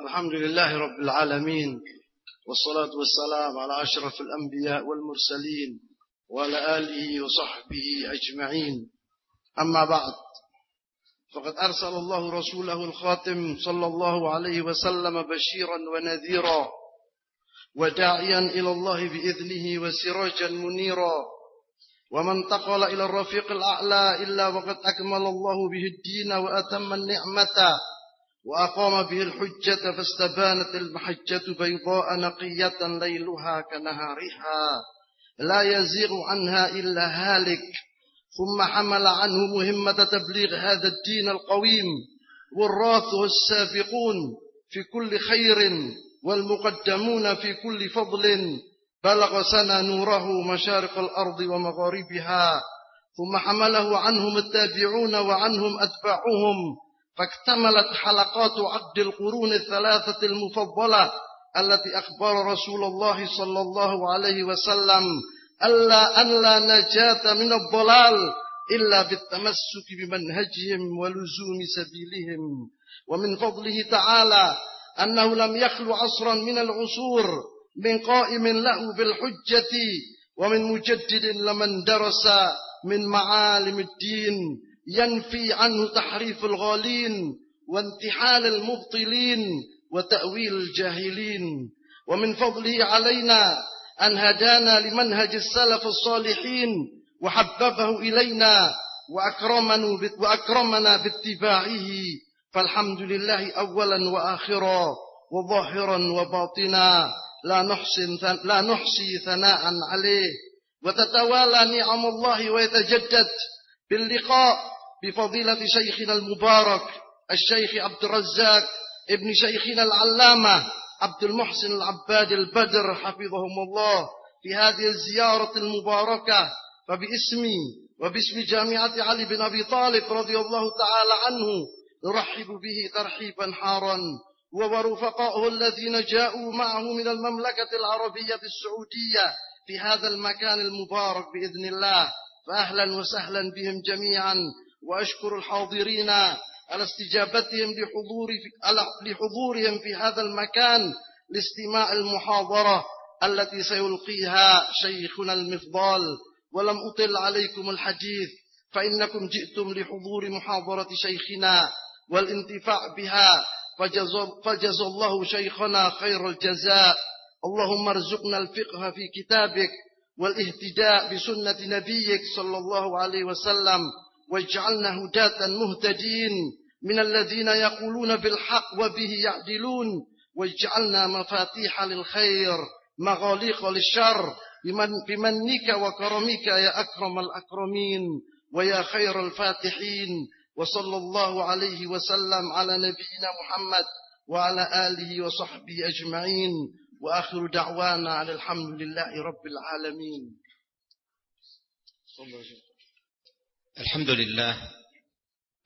الحمد لله رب العالمين والصلاة والسلام على أشرف الأنبياء والمرسلين وعلى آله وصحبه أجمعين. أما بعد فقد أرسل الله رسوله الخاتم صلى الله عليه وسلم بشيرا ونذيرا وداعيا إلى الله بإذنه وسراجا منيرا. ومن تقل إلى الرفيق الأعلى إلا وقد أكمل الله به الدين وأتم النعمة. وأقام به الحجة فاستبانت المحجة بيضاء نقية ليلها كنهارها. لا يزيغ عنها إلا هالك. ثم حمل عنه مهمة تبليغ هذا الدين القويم والراثه السابقون في كل خير والمقدمون في كل فضل. بلغ سنة نوره مشارق الأرض ومغاربها. ثم حمله عنهم التابعون وعنهم أتباعهم. فاكتملت حلقات عقد القرون الثلاثة المفضلة التي أخبر رسول الله صلى الله عليه وسلم ألا أن لا نجاة من الضلال إلا بالتمسك بمنهجهم ولزوم سبيلهم. ومن فضله تعالى أنه لم يخلو عصرا من العصور من قائم له بالحجة ومن مجدد لمن درس من معالم الدين ينفي عنه تحريف الغالين وانتحال المبطلين وتأويل الجاهلين. ومن فضله علينا أن هدانا لمنهج السلف الصالحين وحببه إلينا وأكرمنا باتباعه. فالحمد لله أولا وآخرا وظاهرا وباطنا. لا نحسن لا نحصي ثناء عليه. وتتوالى نعم الله ويتجدد. باللقاء بفضيلة شيخنا المبارك الشيخ عبد الرزاق ابن شيخنا العلامة عبد المحسن العباد البدر حفظهم الله في هذه الزيارة المباركة. فباسمي وباسم جامعة علي بن أبي طالب رضي الله تعالى عنه نرحب به ترحيبا حارا. ورفقائه الذين جاءوا معه من المملكة العربية السعودية في هذا المكان المبارك بإذن الله. فأهلا وسهلا بهم جميعا. وأشكر الحاضرين على استجابتهم لحضور لحضورهم في هذا المكان لاستماع المحاضرة التي سيلقيها شيخنا المفضال ولم أطل عليكم الحديث فإنكم جئتم لحضور محاضرة شيخنا والانتفاع بها. فجزى الله شيخنا خير الجزاء. اللهم ارزقنا الفقه في كتابك والاهتداء بسنة نبيك صلى الله عليه وسلم. واجعلنا هداة مهتدين من الذين يقولون بالحق وبه يعدلون. واجعلنا مفاتيح للخير مغاليق للشر. بمن بمنك وكرمك يا أكرم الأكرمين ويا خير الفاتحين. وصلى الله عليه وسلم على نبينا محمد وعلى آله وصحبه أجمعين. وآخر دعوانا على الحمد لله رب العالمين. الحمد لله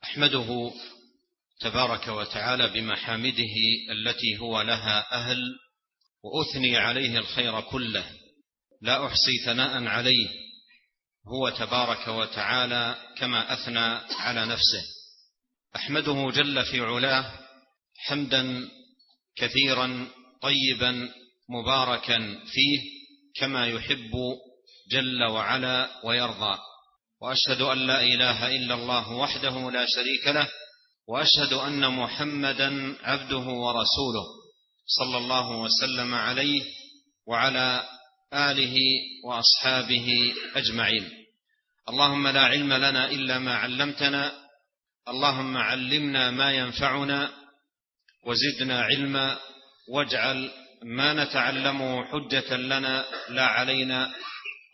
أحمده تبارك وتعالى بمحامده التي هو لها أهل وأثني عليه الخير كله. لا أحصي ثناء عليه هو تبارك وتعالى كما أثنى على نفسه. أحمده جل في علاه حمدا كثيرا طيبا مباركا فيه كما يحب جل وعلا ويرضى. وأشهد أن لا إله إلا الله وحده لا شريك له وأشهد أن محمدا عبده ورسوله صلى الله وسلم عليه وعلى آله وأصحابه أجمعين. اللهم لا علم لنا إلا ما علمتنا اللهم علمنا ما ينفعنا وزدنا علما واجعل ما نتعلمه حجة لنا لا علينا.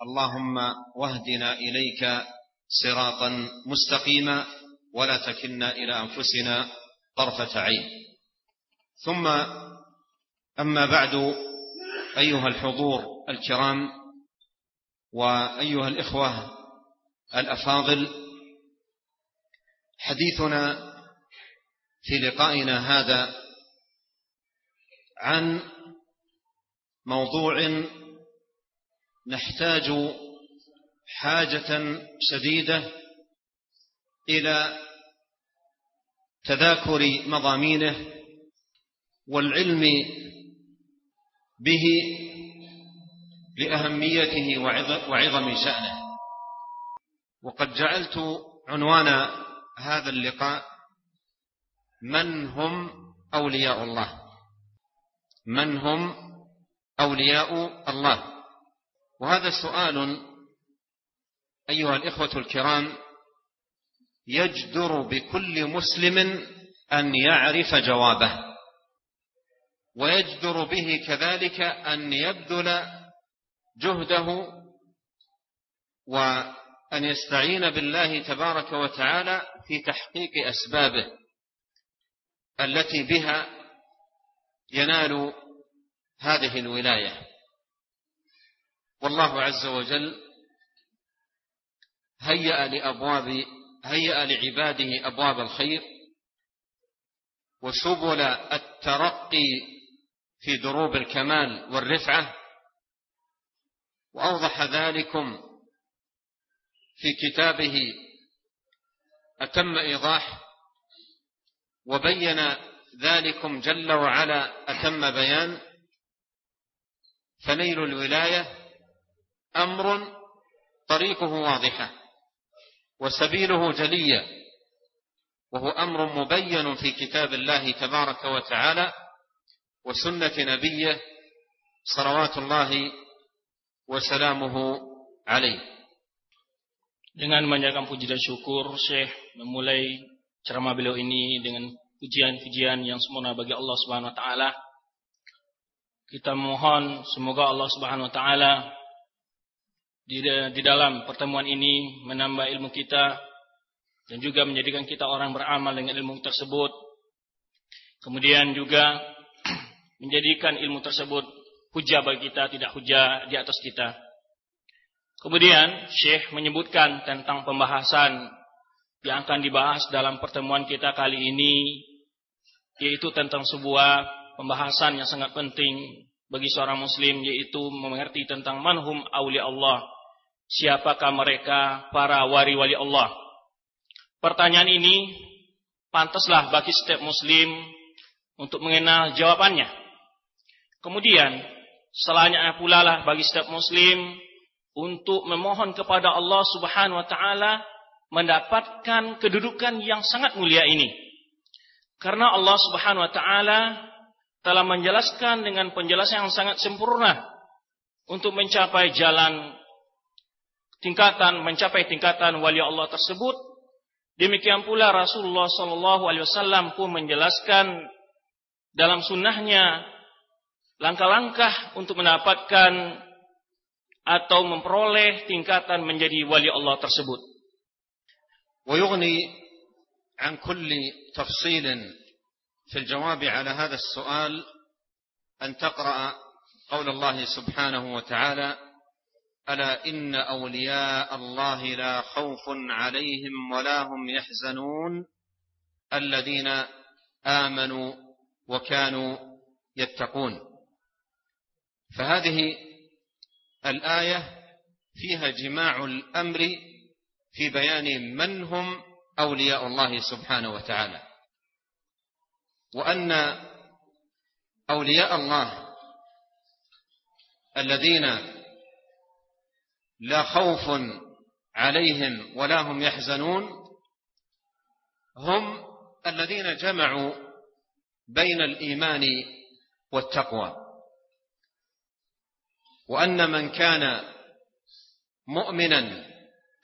اللهم واهدنا إليك صراطا مستقيما ولا تكلنا إلى أنفسنا طرفة عين. ثم أما بعد أيها الحضور الكرام وأيها الإخوة الأفاضل حديثنا في لقائنا هذا عن موضوع نحتاج حاجة شديدة إلى تذاكر مضامينه والعلم به لأهميته وعظم شأنه. وقد جعلت عنوان هذا اللقاء من هم أولياء الله. من هم أولياء الله؟ وهذا سؤال أيها الإخوة الكرام يجدر بكل مسلم أن يعرف جوابه ويجدر به كذلك أن يبذل جهده وأن يستعين بالله تبارك وتعالى في تحقيق أسبابه التي بها ينال هذه الولاية. والله عز وجل هيأ لأبواب هيأ لعباده أبواب الخير وسبل الترقي في دروب الكمال والرفعة وأوضح ذلكم في كتابه أتم إيضاح وبين ذلكم جل وعلا أتم بيان فنيل الولاية أمر طريقه واضحة. وسبيله جلية وهو أمر مبين في كتاب الله تبارك وتعالى وسنة نبيه صلوات الله وسلامه عليه Dengan menjaga puji dan syukur, Syekh memulai ceramah beliau ini dengan pujian-pujian yang sempurna bagi Allah Subhanahu wa taala. Kita mohon semoga Allah Subhanahu wa taala di, di dalam pertemuan ini menambah ilmu kita dan juga menjadikan kita orang beramal dengan ilmu tersebut. Kemudian juga menjadikan ilmu tersebut hujah bagi kita, tidak hujah di atas kita. Kemudian Syekh menyebutkan tentang pembahasan yang akan dibahas dalam pertemuan kita kali ini yaitu tentang sebuah pembahasan yang sangat penting bagi seorang muslim yaitu mengerti tentang manhum awliya Allah. Siapakah mereka para wali-wali Allah? Pertanyaan ini pantaslah bagi setiap muslim untuk mengenal jawabannya. Kemudian, selanjutnya pula lah bagi setiap muslim untuk memohon kepada Allah Subhanahu wa taala mendapatkan kedudukan yang sangat mulia ini. Karena Allah Subhanahu wa taala telah menjelaskan dengan penjelasan yang sangat sempurna untuk mencapai jalan tingkatan mencapai tingkatan wali Allah tersebut. Demikian pula Rasulullah sallallahu alaihi wasallam pun menjelaskan dalam sunnahnya langkah-langkah untuk mendapatkan atau memperoleh tingkatan menjadi wali Allah tersebut. ويغني عن كل تفصيل في الجواب على هذا السؤال أن تقرأ قول الله سبحانه وتعالى ألا إن أولياء الله لا خوف عليهم ولا هم يحزنون الذين آمنوا وكانوا يتقون. فهذه الآية فيها جماع الأمر في بيان من هم أولياء الله سبحانه وتعالى. وأن أولياء الله الذين لا خوف عليهم ولا هم يحزنون هم الذين جمعوا بين الإيمان والتقوى. وأن من كان مؤمنا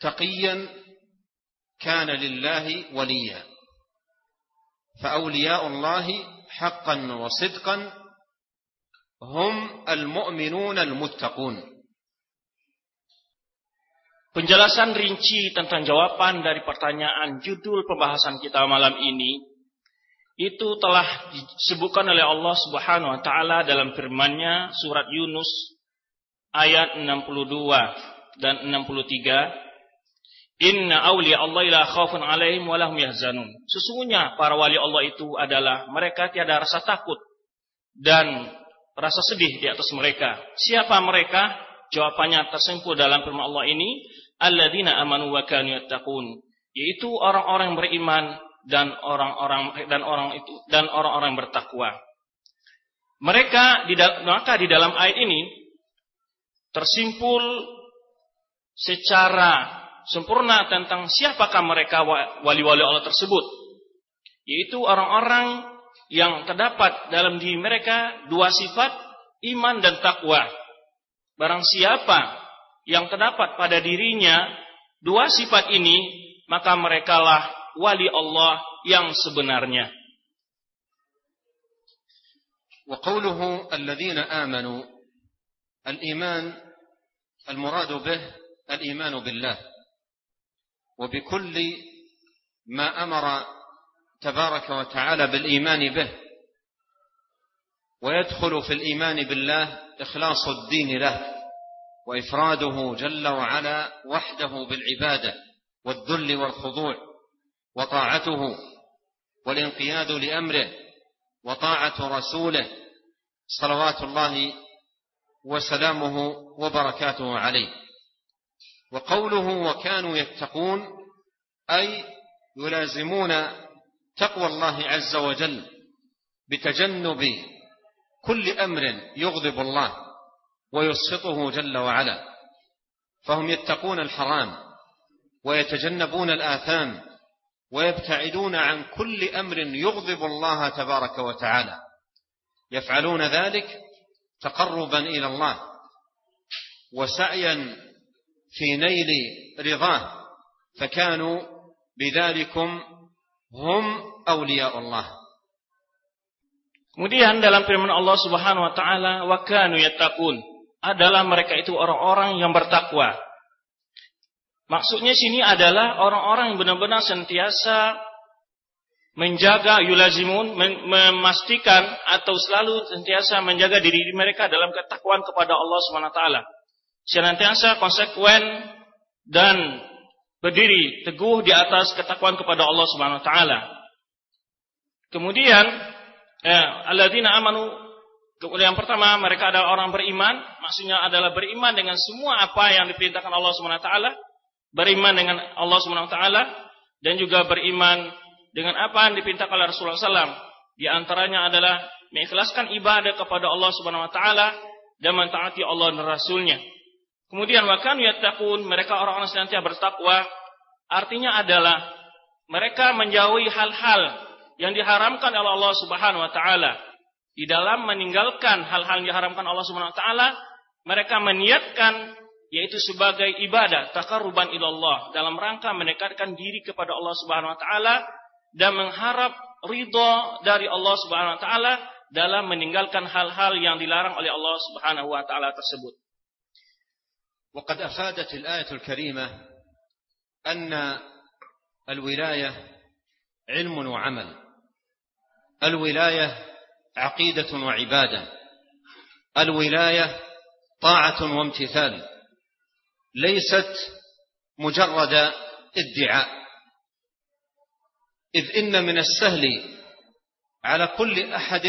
تقيا كان لله وليا. فأولياء الله حقا وصدقا هم المؤمنون المتقون. Penjelasan rinci tentang jawaban dari pertanyaan judul pembahasan kita malam ini itu telah disebutkan oleh Allah Subhanahu wa taala dalam firman-Nya surat Yunus ayat 62 dan 63 Inna awliya Allah la khaufun alaihim wa lahum yahzanun. Sesungguhnya para wali Allah itu adalah mereka tiada rasa takut dan rasa sedih di atas mereka. Siapa mereka? Jawabannya tersimpul dalam firman Allah ini, alladzina amanu wa kanu yattaqun, yaitu orang-orang beriman dan orang-orang dan orang itu dan orang-orang bertakwa. Mereka di maka di dalam ayat ini tersimpul secara sempurna tentang siapakah mereka wali-wali Allah tersebut. Yaitu orang-orang yang terdapat dalam diri mereka dua sifat iman dan takwa. Barang siapa yang terdapat pada dirinya dua sifat ini, maka merekalah wali Allah yang sebenarnya. وقوله الذين آمنوا الإيمان المراد به الإيمان بالله وبكل ما أمر تبارك وتعالى بالإيمان به ويدخل في الإيمان بالله إخلاص الدين له وإفراده جل وعلا وحده بالعبادة والذل والخضوع وطاعته والانقياد لأمره وطاعة رسوله صلوات الله وسلامه وبركاته عليه. وقوله وكانوا يتقون أي يلازمون تقوى الله عز وجل بتجنب كل أمر يغضب الله ويسخطه جل وعلا فهم يتقون الحرام ويتجنبون الآثام ويبتعدون عن كل أمر يغضب الله تبارك وتعالى. يفعلون ذلك تقربا إلى الله وسعيا في نيل رضاه فكانوا بذلكم هم أولياء الله. Kemudian dalam firman Allah Subhanahu wa taala wa kanu yattaqun adalah mereka itu orang-orang yang bertakwa. Maksudnya sini adalah orang-orang yang benar-benar sentiasa menjaga yulazimun, memastikan atau selalu sentiasa menjaga diri mereka dalam ketakwaan kepada Allah Subhanahu wa taala. Senantiasa konsekuen dan berdiri teguh di atas ketakwaan kepada Allah Subhanahu wa taala. Kemudian eh, alladzina amanu yang pertama mereka adalah orang beriman, maksudnya adalah beriman dengan semua apa yang diperintahkan Allah Subhanahu wa taala beriman dengan Allah Subhanahu wa taala dan juga beriman dengan apa yang diperintahkan oleh Rasulullah SAW. Di antaranya adalah mengikhlaskan ibadah kepada Allah Subhanahu wa taala dan mentaati Allah dan Rasulnya. Kemudian makan yattaqun, mereka orang-orang senantiasa bertakwa, artinya adalah mereka menjauhi hal-hal yang diharamkan oleh Allah Subhanahu wa taala. Di dalam meninggalkan hal-hal yang diharamkan Allah Subhanahu wa taala, mereka meniatkan yaitu sebagai ibadah taqarruban ilallah dalam rangka mendekatkan diri kepada Allah Subhanahu wa taala dan mengharap ridha dari Allah Subhanahu wa taala dalam meninggalkan hal-hal yang dilarang oleh Allah Subhanahu wa taala tersebut. وقد أفادت الآية الكريمة أن الولاية علم وعمل الولاية عقيدة وعبادة. الولاية طاعة وامتثال. ليست مجرد ادعاء. إذ إن من السهل على كل أحد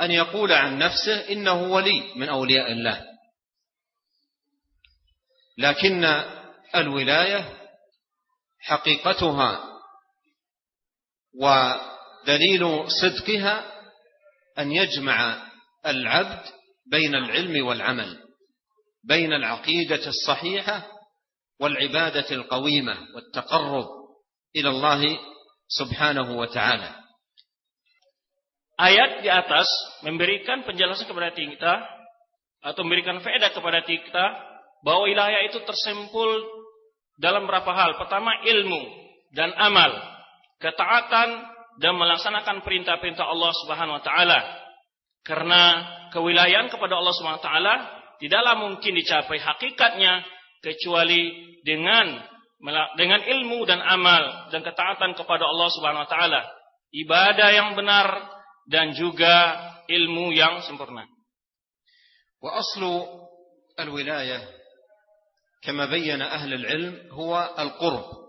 أن يقول عن نفسه إنه ولي من أولياء الله. لكن الولاية حقيقتها ودليل صدقها أن يجمع العبد بين العلم والعمل بين العقيدة الصحيحة والعبادة القويمة والتقرب إلى الله سبحانه وتعالى Ayat di atas memberikan penjelasan kepada kita atau memberikan faedah kepada kita bahwa wilayah itu tersimpul dalam beberapa hal. Pertama ilmu dan amal, ketaatan dan melaksanakan perintah-perintah Allah Subhanahu wa taala. Karena kewilayahan kepada Allah Subhanahu wa taala tidaklah mungkin dicapai hakikatnya kecuali dengan dengan ilmu dan amal dan ketaatan kepada Allah Subhanahu wa taala, ibadah yang benar dan juga ilmu yang sempurna. Wa aslu al-wilayah kama bayyana ahli al-ilm huwa al-qurb.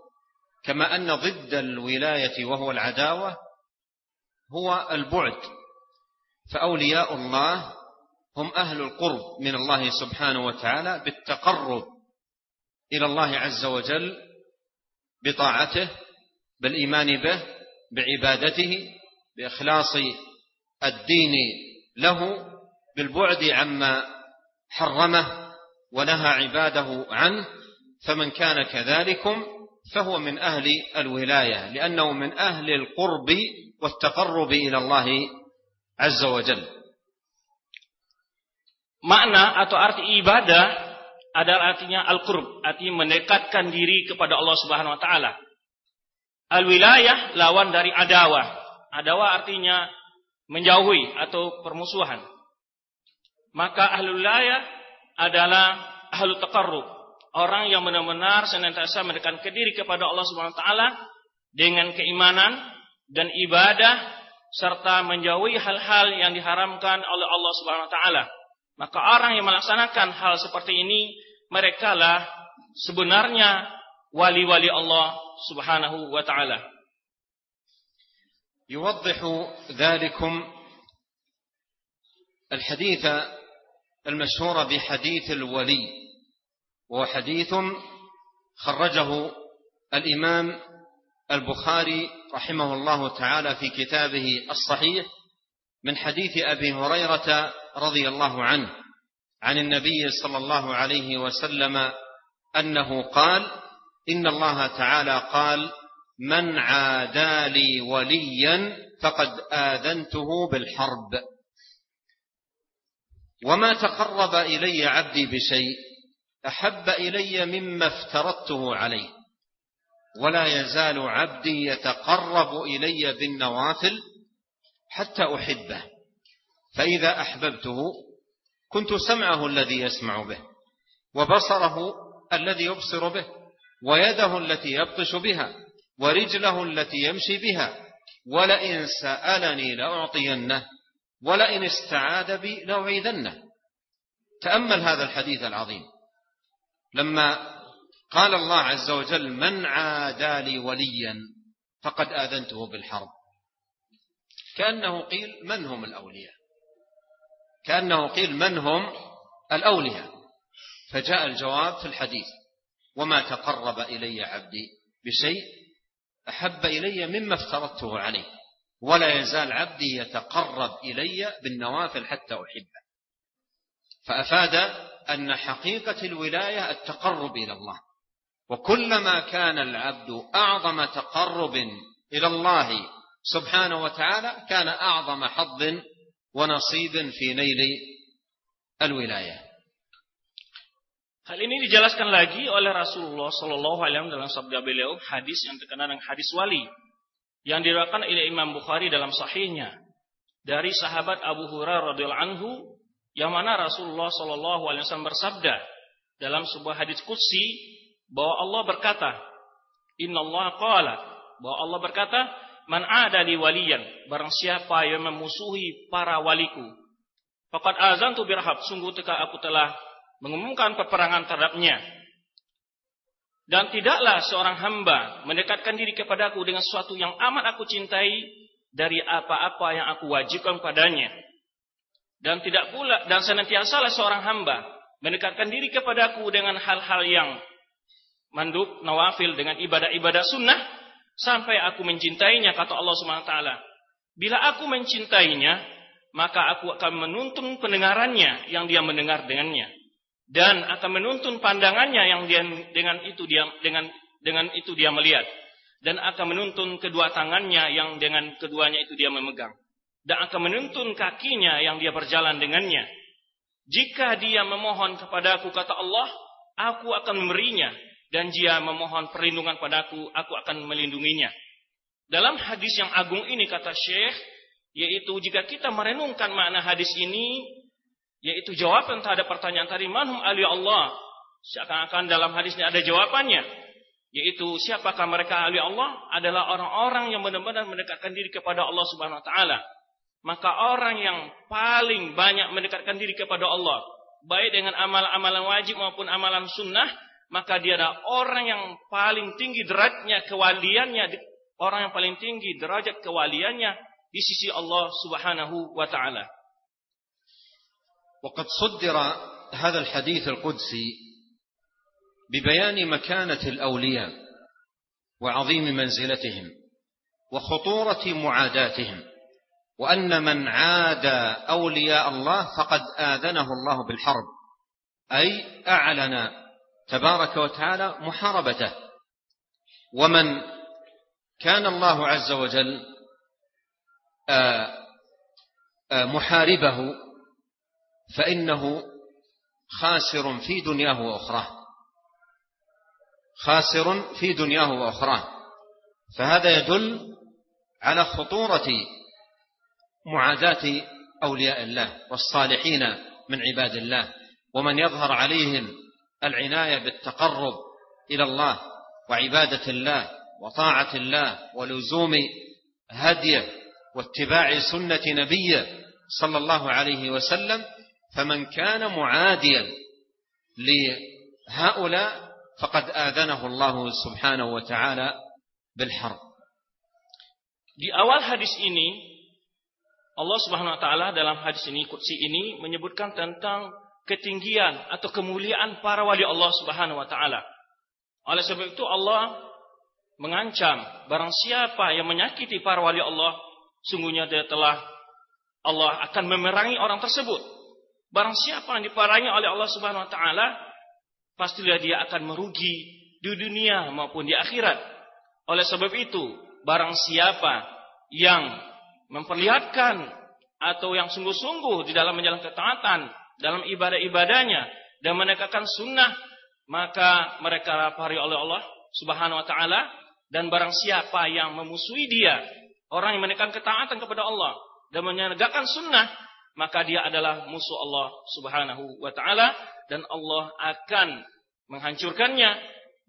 كما أن ضد الولاية وهو العداوة هو البعد. فأولياء الله هم أهل القرب من الله سبحانه وتعالى بالتقرب إلى الله عز وجل بطاعته بالإيمان به بعبادته بإخلاص الدين له بالبعد عما حرمه ونهى عباده عنه. فمن كان كذلكم فهو من أهل الولاية لأنه من أهل القرب والتقرب إلى الله عز وجل makna atau arti ibadah adalah artinya al-qurb, arti mendekatkan diri kepada Allah Subhanahu wa taala. Al-wilayah lawan dari adawah. Adawah artinya menjauhi atau permusuhan. Maka ahlul wilayah adalah ahlu taqarrub, orang yang benar-benar senantiasa mendekatkan diri kepada Allah Subhanahu wa taala dengan keimanan dan ibadah serta menjauhi hal-hal yang diharamkan oleh Allah Subhanahu wa taala. Maka orang yang melaksanakan hal seperti ini mereka lah sebenarnya wali-wali Allah Subhanahu wa taala. يوضح ذلكم الحديث المشهور بحديث الولي وهو حديث خرجه الإمام البخاري رحمه الله تعالى في كتابه الصحيح من حديث أبي هريرة رضي الله عنه عن النبي صلى الله عليه وسلم أنه قال إن الله تعالى قال من عادى لي وليا فقد آذنته بالحرب وما تقرب إلي عبدي بشيء أحب إلي مما افترضته عليه ولا يزال عبدي يتقرب إلي بالنوافل حتى أحبه. فإذا أحببته كنت سمعه الذي يسمع به وبصره الذي يبصر به ويده التي يبطش بها ورجله التي يمشي بها ولئن سألني لأعطينه ولئن استعاد بي لأعيذنه. تأمل هذا الحديث العظيم. لما قال الله عز وجل من عادى لي وليا فقد آذنته بالحرب. كأنه قيل من هم الأولياء. كأنه قيل من هم الأولياء. فجاء الجواب في الحديث وما تقرب إلي عبدي بشيء أحب إلي مما افترضته عليه ولا يزال عبدي يتقرب إلي بالنوافل حتى أحبه. فأفاد أن حقيقة الولاية التقرب إلى الله وكلما كان العبد أعظم تقرب إلى الله سبحانه وتعالى كان أعظم حظ ونصيب في نيل الولاية Hal ini dijelaskan lagi oleh Rasulullah Shallallahu Alaihi Wasallam dalam sabda beliau hadis yang terkenal dengan hadis wali yang diriwayatkan oleh Imam Bukhari dalam sahihnya dari sahabat Abu Hurairah radhiyallahu anhu yang mana Rasulullah Shallallahu Alaihi Wasallam bersabda dalam sebuah hadis kutsi bahwa Allah berkata, Inna Allah qala bahwa Allah berkata, Man ada di waliyan, barang siapa yang memusuhi para waliku, Fakat azan tu birhab, sungguh teka aku telah mengumumkan peperangan terhadapnya. Dan tidaklah seorang hamba mendekatkan diri kepadaku dengan sesuatu yang amat aku cintai dari apa-apa yang aku wajibkan padanya dan tidak pula dan senantiasalah seorang hamba mendekatkan diri kepadaku dengan hal-hal yang mandub nawafil dengan ibadah-ibadah sunnah sampai aku mencintainya kata Allah Subhanahu wa taala. Bila aku mencintainya maka aku akan menuntun pendengarannya yang dia mendengar dengannya. Dan akan menuntun pandangannya yang dia dengan itu dia dengan dengan itu dia melihat. Dan akan menuntun kedua tangannya yang dengan keduanya itu dia memegang dan akan menuntun kakinya yang dia berjalan dengannya. Jika dia memohon kepadaku kata Allah, aku akan memberinya dan jika memohon perlindungan padaku, aku akan melindunginya. Dalam hadis yang agung ini kata Syekh, yaitu jika kita merenungkan makna hadis ini, yaitu jawaban terhadap pertanyaan tadi, manhum ali Allah. Seakan-akan dalam hadis ini ada jawabannya. Yaitu siapakah mereka ahli Allah? Adalah orang-orang yang benar-benar mendekatkan diri kepada Allah Subhanahu wa taala maka orang yang paling banyak mendekatkan diri kepada Allah, baik dengan amalan-amalan wajib maupun amalan sunnah, maka dia adalah orang yang paling tinggi derajatnya kewaliannya, orang yang paling tinggi derajat kewaliannya di sisi Allah Subhanahu wa taala. وقد صدر هذا الحديث القدسي ببيان مكانة الأولياء وعظيم منزلتهم وخطورة معاداتهم وأن من عاد أولياء الله فقد آذنه الله بالحرب. أي أعلن تبارك وتعالى محاربته. ومن كان الله عز وجل آه، آه، محاربه فإنه خاسر في دنياه وأخراه. خاسر في دنياه وأخراه. فهذا يدل على خطورة معاداة أولياء الله والصالحين من عباد الله ومن يظهر عليهم العناية بالتقرب إلى الله وعبادة الله وطاعة الله ولزوم هديه واتباع سنة نبيه صلى الله عليه وسلم فمن كان معاديا لهؤلاء فقد آذنه الله سبحانه وتعالى بالحرب. Di awal hadis ini Allah Subhanahu wa taala dalam hadis ini kursi ini menyebutkan tentang ketinggian atau kemuliaan para wali Allah Subhanahu wa taala. Oleh sebab itu Allah mengancam barang siapa yang menyakiti para wali Allah sungguhnya dia telah Allah akan memerangi orang tersebut. Barang siapa yang diperangi oleh Allah Subhanahu wa taala pastilah dia akan merugi di dunia maupun di akhirat. Oleh sebab itu, barang siapa yang memperlihatkan atau yang sungguh-sungguh di dalam menjalankan ketaatan dalam ibadah-ibadahnya dan menegakkan sunnah maka mereka lapari oleh Allah Subhanahu wa taala dan barang siapa yang memusuhi dia orang yang menegakkan ketaatan kepada Allah dan menegakkan sunnah maka dia adalah musuh Allah Subhanahu wa taala dan Allah akan menghancurkannya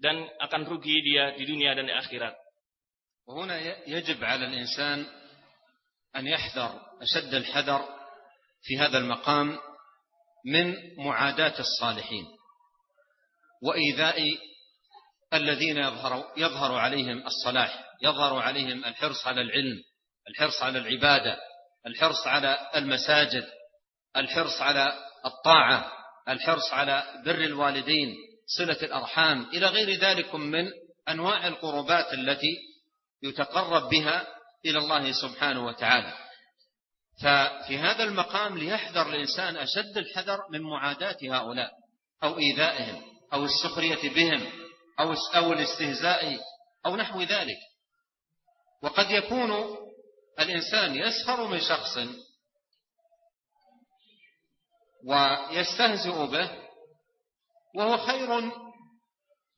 dan akan rugi dia di dunia dan di akhirat. وهنا يجب على الإنسان أن يحذر أشد الحذر في هذا المقام من معاداة الصالحين وإيذاء الذين يظهر, يظهر عليهم الصلاح يظهر عليهم الحرص على العلم الحرص على العبادة الحرص على المساجد الحرص على الطاعة الحرص على بر الوالدين صلة الأرحام إلى غير ذلك من أنواع القربات التي يتقرب بها إلى الله سبحانه وتعالى. ففي هذا المقام ليحذر الإنسان أشد الحذر من معاداة هؤلاء أو إيذائهم أو السخرية بهم أو أو الاستهزاء أو نحو ذلك. وقد يكون الإنسان يسخر من شخص ويستهزئ به وهو خير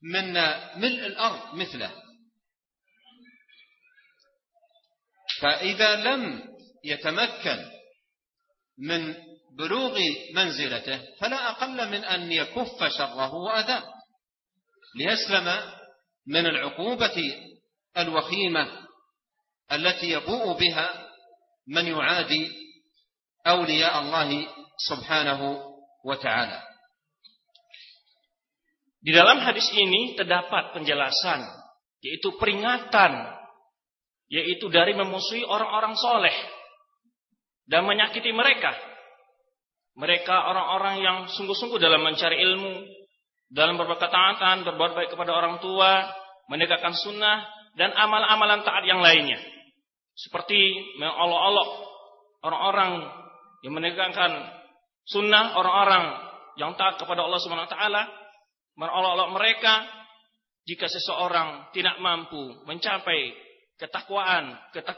من ملء الأرض مثله. فإذا لم يتمكن من بلوغ منزلته فلا أقل من أن يكف شره وأذاه. ليسلم من العقوبة الوخيمة التي يبوء بها من يعادي أولياء الله سبحانه وتعالى. Di dalam hadis ini terdapat penjelasan, yaitu peringatan, yaitu dari memusuhi orang-orang soleh dan menyakiti mereka. Mereka orang-orang yang sungguh-sungguh dalam mencari ilmu, dalam berbuat ketaatan, berbuat baik kepada orang tua, menegakkan sunnah, dan amal-amalan taat yang lainnya. Seperti mengolok-olok orang-orang yang menegakkan sunnah, orang-orang yang taat kepada Allah Subhanahu wa taala, merolok-olok mereka jika seseorang tidak mampu mencapai ketakwaan, ketak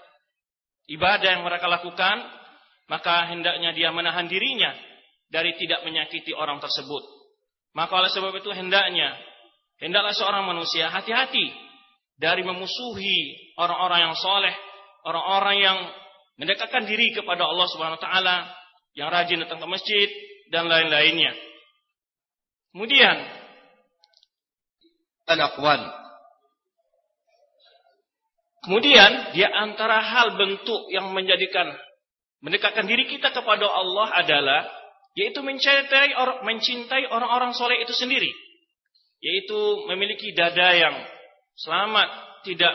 ibadah yang mereka lakukan, maka hendaknya dia menahan dirinya dari tidak menyakiti orang tersebut. Maka oleh sebab itu hendaknya hendaklah seorang manusia hati-hati dari memusuhi orang-orang yang soleh, orang-orang yang mendekatkan diri kepada Allah Subhanahu wa taala, yang rajin datang ke masjid dan lain-lainnya. Kemudian al-aqwal. Kemudian di antara hal bentuk yang menjadikan mendekatkan diri kita kepada Allah adalah yaitu mencintai orang mencintai orang-orang soleh itu sendiri, yaitu memiliki dada yang selamat, tidak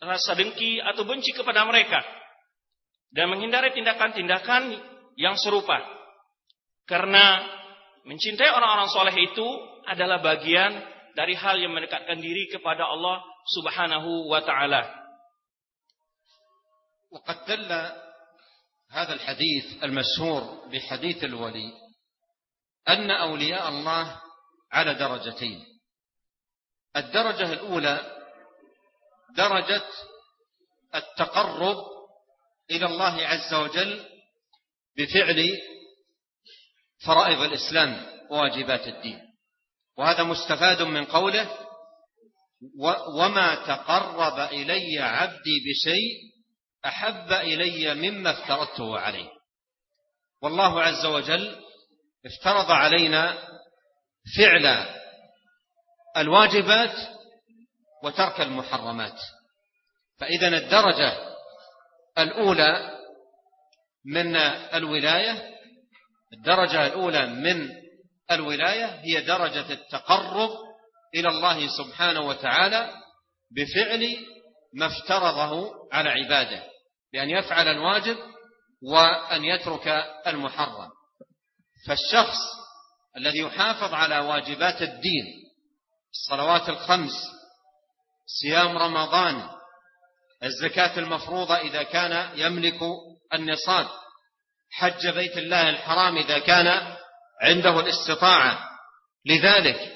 rasa dengki atau benci kepada mereka dan menghindari tindakan-tindakan yang serupa. Karena mencintai orang-orang soleh itu adalah bagian dari hal yang mendekatkan diri kepada Allah Subhanahu wa taala. وقد دل هذا الحديث المشهور بحديث الولي أن أولياء الله على درجتين الدرجة الأولى درجة التقرب إلى الله عز وجل بفعل فرائض الإسلام وواجبات الدين وهذا مستفاد من قوله وما تقرب إلي عبدي بشيء أحب إلي مما افترضته عليه. والله عز وجل افترض علينا فعل الواجبات وترك المحرمات. فإذا الدرجة الأولى من الولاية الدرجة الأولى من الولاية هي درجة التقرب إلى الله سبحانه وتعالى بفعل ما افترضه على عباده بأن يفعل الواجب وأن يترك المحرم. فالشخص الذي يحافظ على واجبات الدين الصلوات الخمس صيام رمضان الزكاة المفروضة إذا كان يملك النصاب حج بيت الله الحرام إذا كان عنده الاستطاعة. لذلك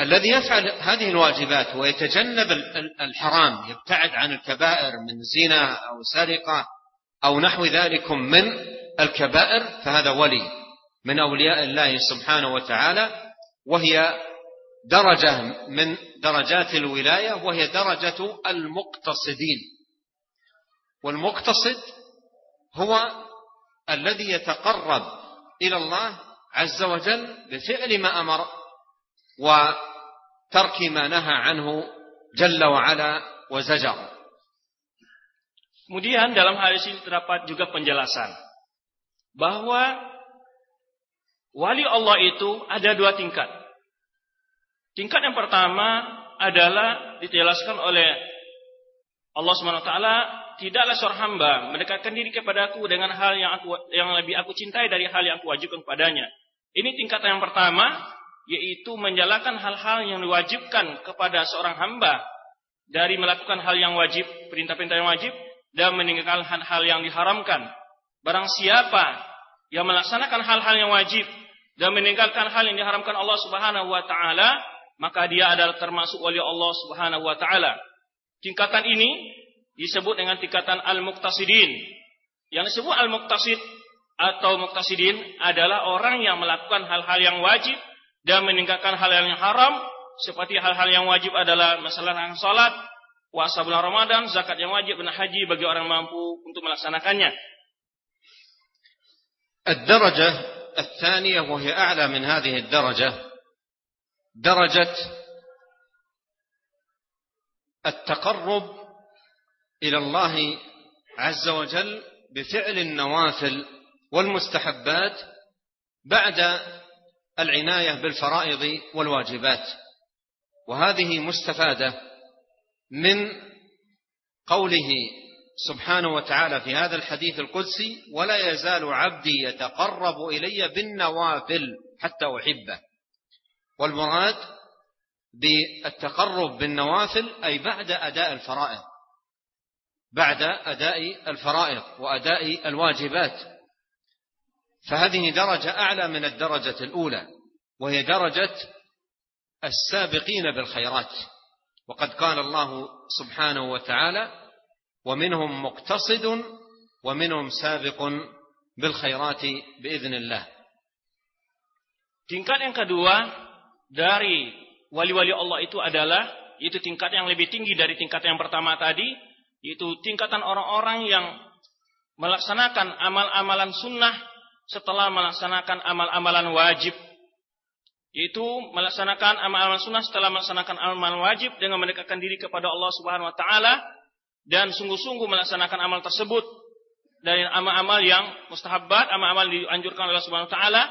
الذي يفعل هذه الواجبات ويتجنب الحرام يبتعد عن الكبائر من زنا أو سرقة أو نحو ذلك من الكبائر فهذا ولي من أولياء الله سبحانه وتعالى وهي درجة من درجات الولاية وهي درجة المقتصدين. والمقتصد هو الذي يتقرب إلى الله عز وجل بفعل ما أمر وترك ما نهى عنه جل وعلا وزجر Kemudian dalam hal ini terdapat juga penjelasan bahwa wali Allah itu ada dua tingkat. Tingkat yang pertama adalah dijelaskan oleh Allah SWT tidaklah seorang hamba mendekatkan diri kepadaku dengan hal yang aku yang lebih aku cintai dari hal yang aku wajibkan kepadanya. Ini tingkatan yang pertama yaitu menjalankan hal-hal yang diwajibkan kepada seorang hamba dari melakukan hal yang wajib, perintah-perintah yang wajib dan meninggalkan hal-hal yang diharamkan. Barang siapa yang melaksanakan hal-hal yang wajib dan meninggalkan hal yang diharamkan Allah Subhanahu wa taala, maka dia adalah termasuk wali Allah Subhanahu wa taala. Tingkatan ini disebut dengan tingkatan al-muqtasidin. Yang disebut al-muqtasid atau muqtasidin adalah orang yang melakukan hal-hal yang wajib dan meninggalkan hal yang haram seperti hal-hal yang wajib adalah masalah yang salat, puasa bulan Ramadan, zakat yang wajib dan haji bagi orang mampu untuk melaksanakannya. الدرجة الثانية وهي أعلى من هذه الدرجة درجة التقرب إلى الله عز وجل بفعل النوافل والمستحبات بعد العناية بالفرائض والواجبات. وهذه مستفادة من قوله سبحانه وتعالى في هذا الحديث القدسي ولا يزال عبدي يتقرب إلي بالنوافل حتى أحبه. والمراد بالتقرب بالنوافل أي بعد أداء الفرائض. بعد أداء الفرائض وأداء الواجبات. فهذه درجة أعلى من الدرجة الأولى وهي درجة السابقين بالخيرات وقد قال الله سبحانه وتعالى ومنهم مقتصد ومنهم سابق بالخيرات بإذن الله Tingkat yang kedua dari wali-wali Allah itu adalah itu tingkat yang lebih tinggi dari tingkat yang pertama tadi, yaitu tingkatan orang-orang yang melaksanakan amal-amalan sunnah setelah melaksanakan amal-amalan wajib yaitu melaksanakan amal-amal sunnah setelah melaksanakan amal wajib dengan mendekatkan diri kepada Allah Subhanahu wa taala dan sungguh-sungguh melaksanakan amal tersebut dari amal-amal yang mustahabbat, amal-amal dianjurkan oleh Allah Subhanahu wa taala,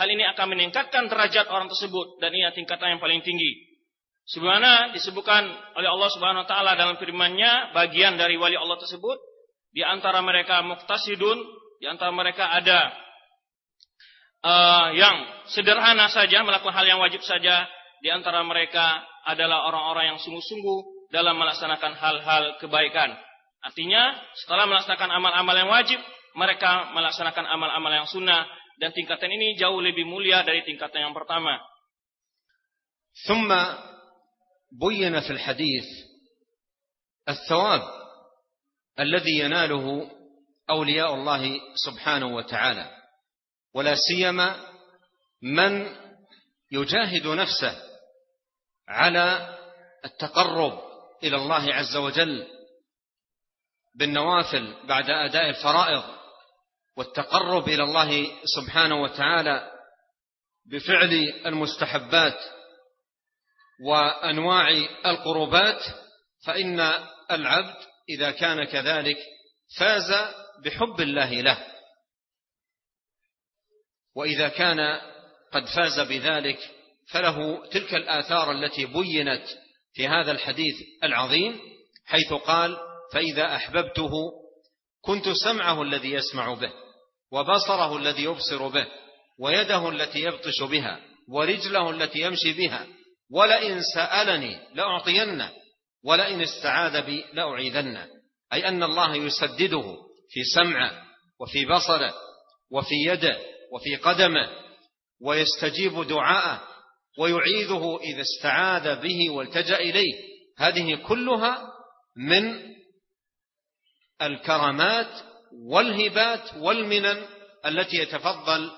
hal ini akan meningkatkan derajat orang tersebut dan ini tingkatan yang paling tinggi. Sebagaimana disebutkan oleh Allah Subhanahu wa taala dalam firman-Nya, bagian dari wali Allah tersebut di antara mereka muqtasidun, di antara mereka ada uh, yang sederhana saja melakukan hal yang wajib saja di antara mereka adalah orang-orang yang sungguh-sungguh dalam melaksanakan hal-hal kebaikan. Artinya setelah melaksanakan amal-amal yang wajib mereka melaksanakan amal-amal yang sunnah dan tingkatan ini jauh lebih mulia dari tingkatan yang pertama. ثم بين في الحديث الثواب الذي يناله أولياء الله سبحانه وتعالى ولا سيما من يجاهد نفسه على التقرب إلى الله عز وجل بالنوافل بعد أداء الفرائض والتقرب إلى الله سبحانه وتعالى بفعل المستحبات وأنواع القربات فإن العبد إذا كان كذلك فاز بحب الله له. وإذا كان قد فاز بذلك فله تلك الآثار التي بينت في هذا الحديث العظيم حيث قال فإذا أحببته كنت سمعه الذي يسمع به وبصره الذي يبصر به ويده التي يبطش بها ورجله التي يمشي بها ولئن سألني لأعطينه ولئن استعاذ بي لأعيذنه. أي أن الله يسدده في سمعه وفي بصره وفي يده وفي قدمه ويستجيب دعاءه ويعيذه إذا استعاذ به والتجأ إليه. هذه كلها من الكرامات والهبات والمنن التي يتفضل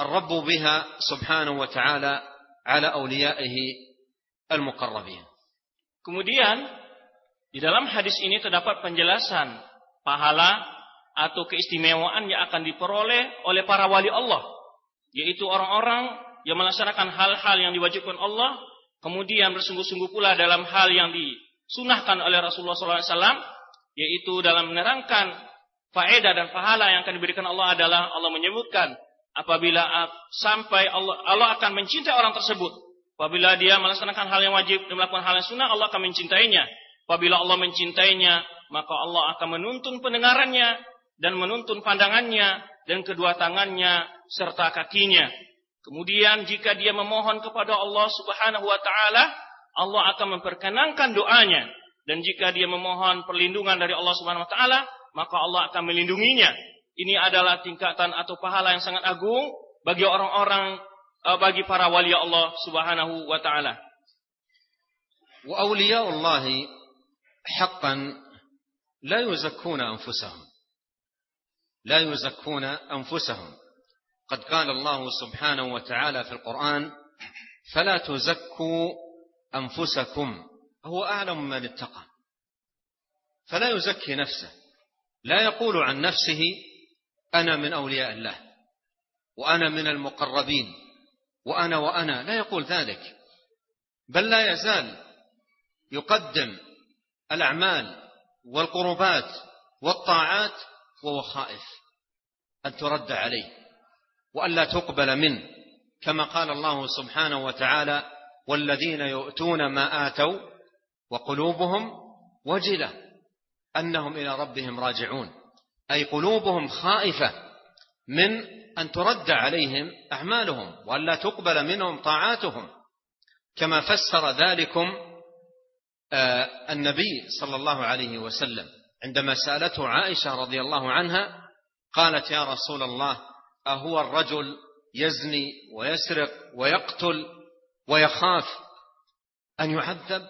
الرب بها سبحانه وتعالى على أوليائه المقربين. Kemudian di dalam hadis ini terdapat penjelasan pahala atau keistimewaan yang akan diperoleh oleh para wali Allah, yaitu orang-orang yang melaksanakan hal-hal yang diwajibkan Allah, kemudian bersungguh-sungguh pula dalam hal yang disunahkan oleh Rasulullah SAW, yaitu dalam menerangkan faedah dan pahala yang akan diberikan Allah adalah Allah menyebutkan apabila sampai Allah, Allah akan mencintai orang tersebut. Apabila dia melaksanakan hal yang wajib dan melakukan hal yang sunnah, Allah akan mencintainya. Apabila Allah mencintainya, maka Allah akan menuntun pendengarannya dan menuntun pandangannya dan kedua tangannya serta kakinya. Kemudian jika dia memohon kepada Allah Subhanahu wa taala, Allah akan memperkenankan doanya dan jika dia memohon perlindungan dari Allah Subhanahu wa taala, maka Allah akan melindunginya. Ini adalah tingkatan atau pahala yang sangat agung bagi orang-orang eh, bagi para wali Allah Subhanahu wa taala. Wa awliya Allah haqqan la yuzakkuna anfusahum. لا يزكون أنفسهم. قد قال الله سبحانه وتعالى في القرآن فلا تزكوا أنفسكم. هو أعلم من اتقى. فلا يزكي نفسه. لا يقول عن نفسه أنا من أولياء الله وأنا من المقربين وأنا وأنا. لا يقول ذلك. بل لا يزال يقدم الأعمال والقربات والطاعات وهو خائف أن ترد عليه وألا تقبل منه كما قال الله سبحانه وتعالى والذين يؤتون ما آتوا وقلوبهم وجلة أنهم إلى ربهم راجعون. أي قلوبهم خائفة من أن ترد عليهم أعمالهم وألا تقبل منهم طاعاتهم. كما فسر ذلكم آه، النبي صلى الله عليه وسلم. عندما سألته عائشة رضي الله عنها قالت يا رسول الله أهو الرجل يزني ويسرق ويقتل ويخاف أن يعذب؟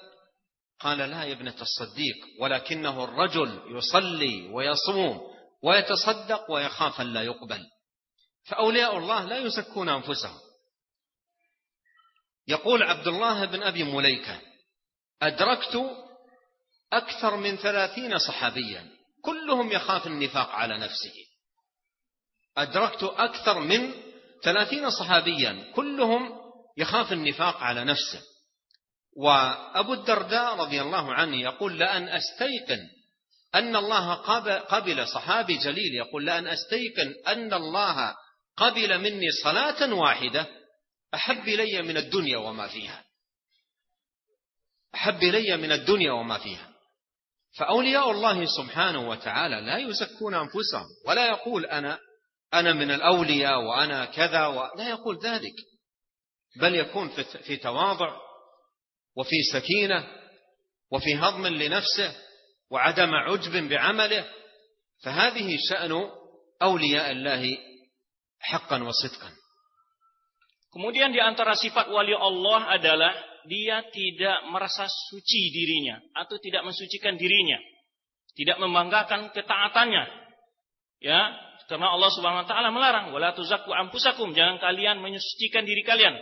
قال لا يا ابنة الصديق ولكنه الرجل يصلي ويصوم ويتصدق ويخاف أن لا يقبل. فأولياء الله لا يزكون أنفسهم. يقول عبد الله بن أبي مليكة أدركت أكثر من ثلاثين صحابيا. كلهم يخاف النفاق على نفسه. أدركت أكثر من ثلاثين صحابيا. كلهم يخاف النفاق على نفسه. وأبو الدرداء رضي الله عنه يقول لأن أستيقن أن الله قبل صحابي جليل. يقول لأن أستيقن أن الله قبل مني صلاة واحدة. أحب إلي من الدنيا وما فيها. أحب إلي من الدنيا وما فيها. فأولياء الله سبحانه وتعالى لا يزكون أنفسهم ولا يقول أنا أنا من الأولياء وأنا كذا لا يقول ذلك. بل يكون في تواضع وفي سكينة وفي هضم لنفسه وعدم عجب بعمله. فهذه شأن أولياء الله حقا وصدقا. Kemudian di antara sifat wali Allah adalah dia tidak merasa suci dirinya atau tidak mensucikan dirinya, tidak membanggakan ketaatannya. Ya, karena Allah Subhanahu wa taala melarang wala tuzakku anfusakum, jangan kalian mensucikan diri kalian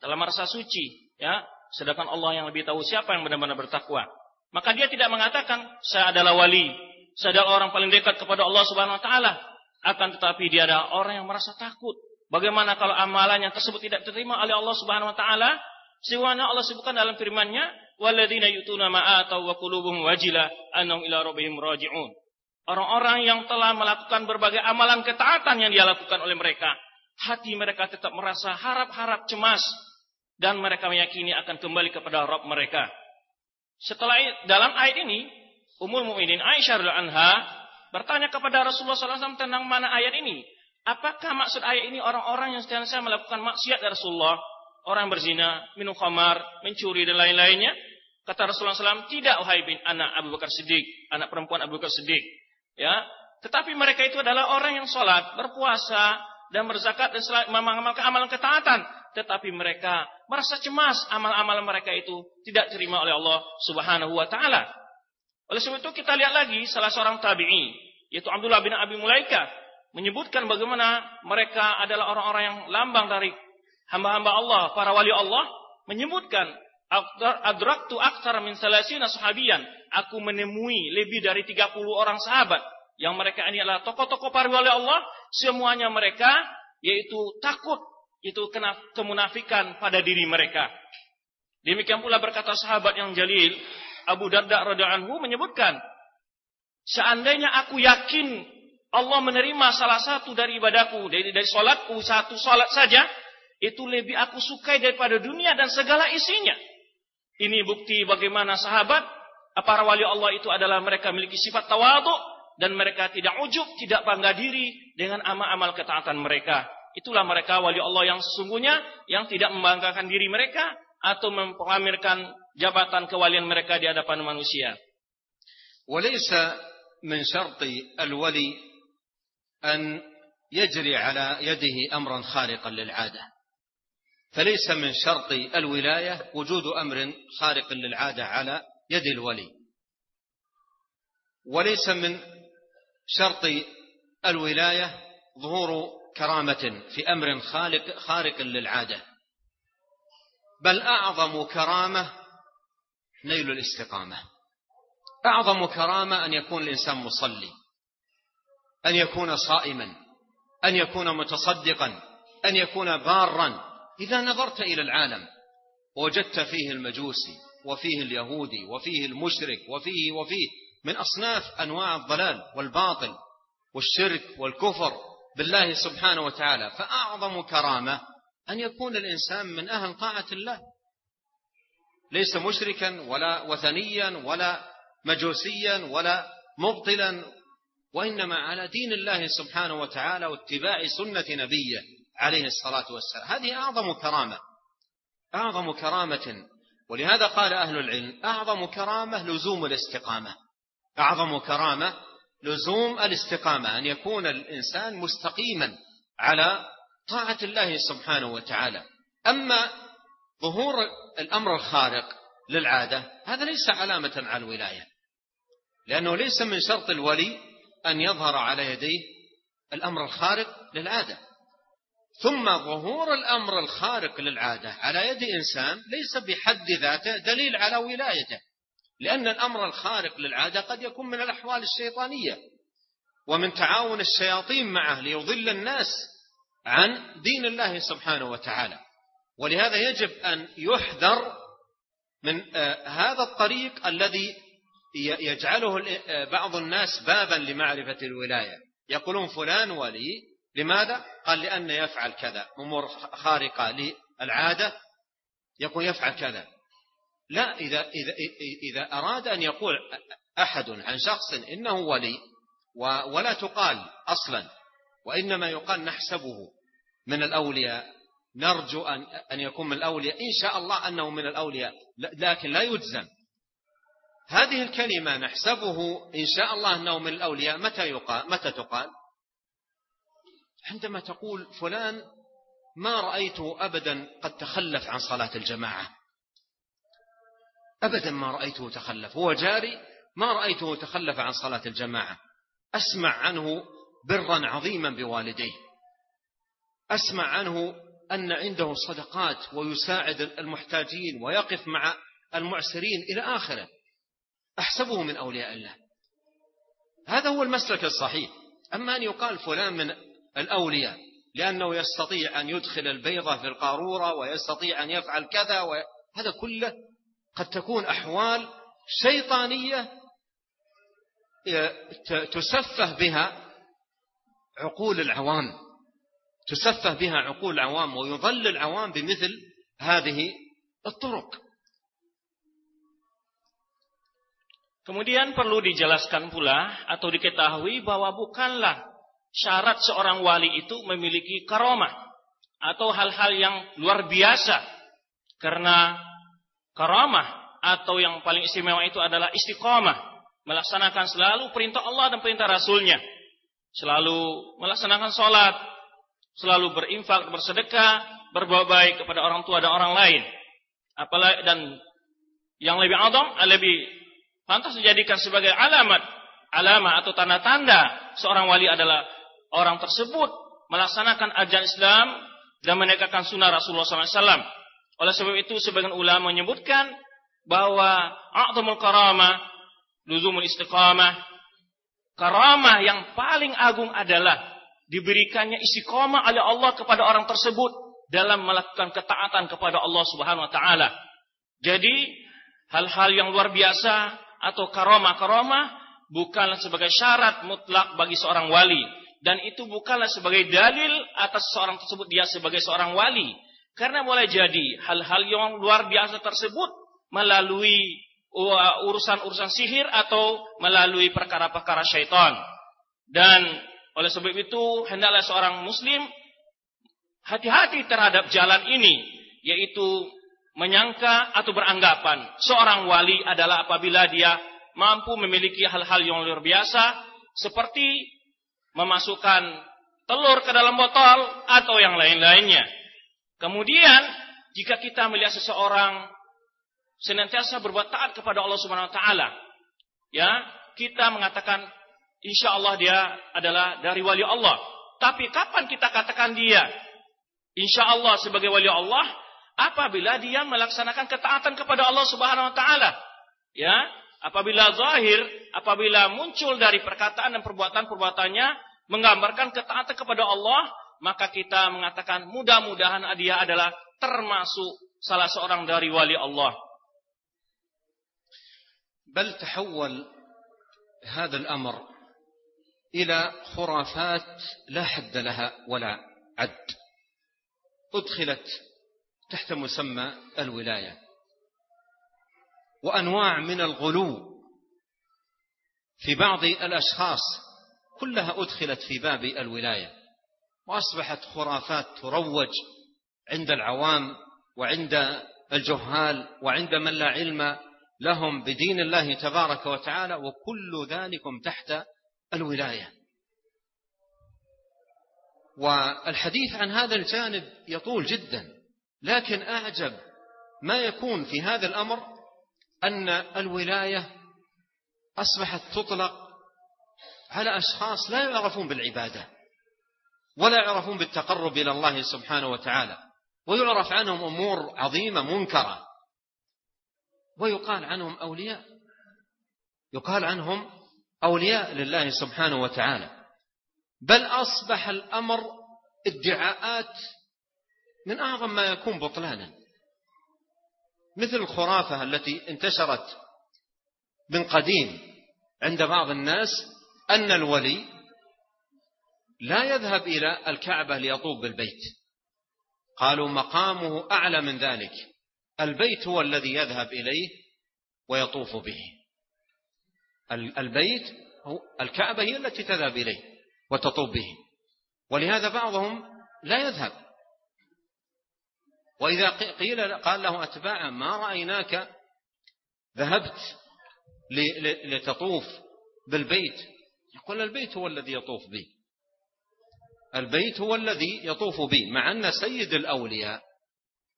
dalam merasa suci, ya. Sedangkan Allah yang lebih tahu siapa yang benar-benar bertakwa. Maka dia tidak mengatakan saya adalah wali, saya adalah orang paling dekat kepada Allah Subhanahu wa taala. Akan tetapi dia adalah orang yang merasa takut Bagaimana kalau amalannya tersebut tidak diterima oleh Allah Subhanahu wa taala? Sebagaimana Allah sebutkan dalam firman-Nya, "Walladzina yutuna ma atau wa qulubuhum wajila annahum ila rabbihim raji'un." Orang-orang yang telah melakukan berbagai amalan ketaatan yang dia lakukan oleh mereka, hati mereka tetap merasa harap-harap cemas dan mereka meyakini akan kembali kepada Rabb mereka. Setelah dalam ayat ini, Ummul Mukminin Aisyah radhiyallahu anha bertanya kepada Rasulullah SAW tentang mana ayat ini. Apakah maksud ayat ini orang-orang yang sedang saya melakukan maksiat dari Rasulullah? Orang berzina, minum khamar, mencuri dan lain-lainnya? Kata Rasulullah SAW, tidak wahai bin anak Abu Bakar Siddiq, anak perempuan Abu Bakar Siddiq. Ya, tetapi mereka itu adalah orang yang sholat, berpuasa, dan berzakat dan mengamalkan amalan ketaatan. Tetapi mereka merasa cemas amal-amal mereka itu tidak terima oleh Allah Subhanahu wa taala. Oleh sebab itu kita lihat lagi salah seorang tabi'i yaitu Abdullah bin Abi Mulaika menyebutkan bagaimana mereka adalah orang-orang yang lambang dari hamba-hamba Allah, para wali Allah, menyebutkan adraktu aktsara min salasina sahabiyan, aku menemui lebih dari 30 orang sahabat. Yang mereka ini adalah tokoh-tokoh para wali Allah, semuanya mereka yaitu takut itu kena kemunafikan pada diri mereka. Demikian pula berkata sahabat yang jalil Abu Darda radhiyallahu anhu menyebutkan, seandainya aku yakin Allah menerima salah satu dari ibadahku, dari, dari solatku, satu solat saja, itu lebih aku sukai daripada dunia dan segala isinya. Ini bukti bagaimana sahabat, para wali Allah itu adalah mereka memiliki sifat tawaduk, dan mereka tidak ujub, tidak bangga diri dengan amal-amal ketaatan mereka. Itulah mereka wali Allah yang sesungguhnya, yang tidak membanggakan diri mereka, atau memperamirkan jabatan kewalian mereka di hadapan manusia. وليس من شرط الولي أن يجري على يده أمرا خارقا للعادة فليس من شرط الولاية وجود أمر خارق للعادة على يد الولي. وليس من شرط الولاية ظهور كرامة في أمر خالق خارق للعادة بل أعظم كرامة نيل الاستقامة. أعظم كرامة أن يكون الإنسان مصلي أن يكون صائما أن يكون متصدقا أن يكون بارا إذا نظرت إلى العالم وجدت فيه المجوسي وفيه اليهودي وفيه المشرك وفيه وفيه من أصناف أنواع الضلال والباطل والشرك والكفر بالله سبحانه وتعالى. فأعظم كرامة أن يكون الإنسان من أهل طاعة الله. ليس مشركا ولا وثنيا ولا مجوسيا ولا مبطلا وإنما على دين الله سبحانه وتعالى واتباع سنة نبيه. عليه الصلاة والسلام. هذه أعظم كرامة أعظم كرامة. ولهذا قال أهل العلم أعظم كرامة لزوم الاستقامة. أعظم كرامة لزوم الاستقامة أن يكون الإنسان مستقيما على طاعة الله سبحانه وتعالى. أما ظهور الأمر الخارق للعادة هذا ليس علامة على الولاية لأنه ليس من شرط الولي أن يظهر على يديه الأمر الخارق للعادة. ثم ظهور الأمر الخارق للعادة على يد إنسان ليس بحد ذاته دليل على ولايته لأن الأمر الخارق للعادة قد يكون من الأحوال الشيطانية ومن تعاون الشياطين معه ليضل الناس عن دين الله سبحانه وتعالى. ولهذا يجب أن يحذر من آه، هذا الطريق الذي يجعله بعض الناس بابا لمعرفة الولاية. يقولون فلان ولي لماذا؟ قال لأن يفعل كذا. أمور خارقة للعادة يقول يفعل كذا. لا إذا, إذا, إذا أراد أن يقول أحد عن شخص إنه ولي ولا تقال أصلا وإنما يقال نحسبه من الأولياء. نرجو أن أن يكون من الأولياء. إن شاء الله أنه من الأولياء لكن لا يجزم. هذه الكلمة نحسبه إن شاء الله أنه من الأولياء متى يقال؟ متى تقال؟ عندما تقول فلان ما رأيته أبدا قد تخلف عن صلاة الجماعة. أبدا ما رأيته تخلف. هو جاري ما رأيته تخلف عن صلاة الجماعة. أسمع عنه برا عظيما بوالديه. أسمع عنه أن عنده صدقات ويساعد المحتاجين ويقف مع المعسرين إلى آخره. أحسبه من أولياء الله. هذا هو المسلك الصحيح. أما أن يقال فلان من الأولياء لأنه يستطيع أن يدخل البيضة في القارورة ويستطيع أن يفعل كذا هذا كله قد تكون أحوال شيطانية تسفه بها عقول العوام تسفه بها عقول العوام ويضل العوام بمثل هذه الطرق. Kemudian perlu dijelaskan pula atau diketahui bahwa bukanlah syarat seorang wali itu memiliki karomah atau hal-hal yang luar biasa. Karena karomah atau yang paling istimewa itu adalah istiqomah. Melaksanakan selalu perintah Allah dan perintah Rasulnya. Selalu melaksanakan sholat. Selalu berinfak, bersedekah, berbuat baik kepada orang tua dan orang lain. Apalagi dan yang lebih adam, lebih pantas dijadikan sebagai alamat, alamat atau tanda-tanda seorang wali adalah orang tersebut melaksanakan ajaran Islam dan menegakkan sunnah Rasulullah SAW. Oleh sebab itu sebagian ulama menyebutkan bahwa a'zamul karamah, luzumul istiqamah, karamah yang paling agung adalah diberikannya istiqamah oleh Allah kepada orang tersebut dalam melakukan ketaatan kepada Allah Subhanahu wa taala. Jadi hal-hal yang luar biasa atau karomah-karomah bukanlah sebagai syarat mutlak bagi seorang wali dan itu bukanlah sebagai dalil atas seorang tersebut dia sebagai seorang wali. Karena boleh jadi hal-hal yang luar biasa tersebut melalui urusan-urusan sihir atau melalui perkara-perkara syaitan. Dan oleh sebab itu hendaklah seorang muslim hati-hati terhadap jalan ini yaitu menyangka atau beranggapan seorang wali adalah apabila dia mampu memiliki hal-hal yang luar biasa seperti memasukkan telur ke dalam botol atau yang lain-lainnya. Kemudian jika kita melihat seseorang senantiasa berbuat taat kepada Allah Subhanahu wa taala, ya, kita mengatakan insya Allah dia adalah dari wali Allah. Tapi kapan kita katakan dia insya Allah sebagai wali Allah apabila dia melaksanakan ketaatan kepada Allah Subhanahu wa taala. Ya, apabila zahir, apabila muncul dari perkataan dan perbuatan-perbuatannya menggambarkan ketaatan kepada Allah, maka kita mengatakan mudah-mudahan dia adalah termasuk salah seorang dari wali Allah. بل تحول هذا الأمر إلى خرافات لا حد لها ولا عد أدخلت تحت مسمى الولاية وأنواع من الغلو في بعض الأشخاص كلها أدخلت في باب الولاية وأصبحت خرافات تروج عند العوام وعند الجهال وعند من لا علم لهم بدين الله تبارك وتعالى وكل ذلكم تحت الولاية. والحديث عن هذا الجانب يطول جدا لكن أعجب ما يكون في هذا الأمر أن الولاية أصبحت تطلق على أشخاص لا يعرفون بالعبادة ولا يعرفون بالتقرب إلى الله سبحانه وتعالى ويعرف عنهم أمور عظيمة منكرة. ويقال عنهم أولياء يقال عنهم أولياء لله سبحانه وتعالى. بل أصبح الأمر ادعاءات من أعظم ما يكون بطلانا. مثل الخرافة التي انتشرت من قديم عند بعض الناس أن الولي لا يذهب إلى الكعبة ليطوب بالبيت. قالوا مقامه أعلى من ذلك. البيت هو الذي يذهب إليه ويطوف به. البيت هو الكعبة هي التي تذهب إليه وتطوب به. ولهذا بعضهم لا يذهب. وإذا قيل قال له أتباعا ما رأيناك ذهبت لتطوف بالبيت. يقول البيت هو الذي يطوف به البيت هو الذي يطوف به مع أن سيد الأولياء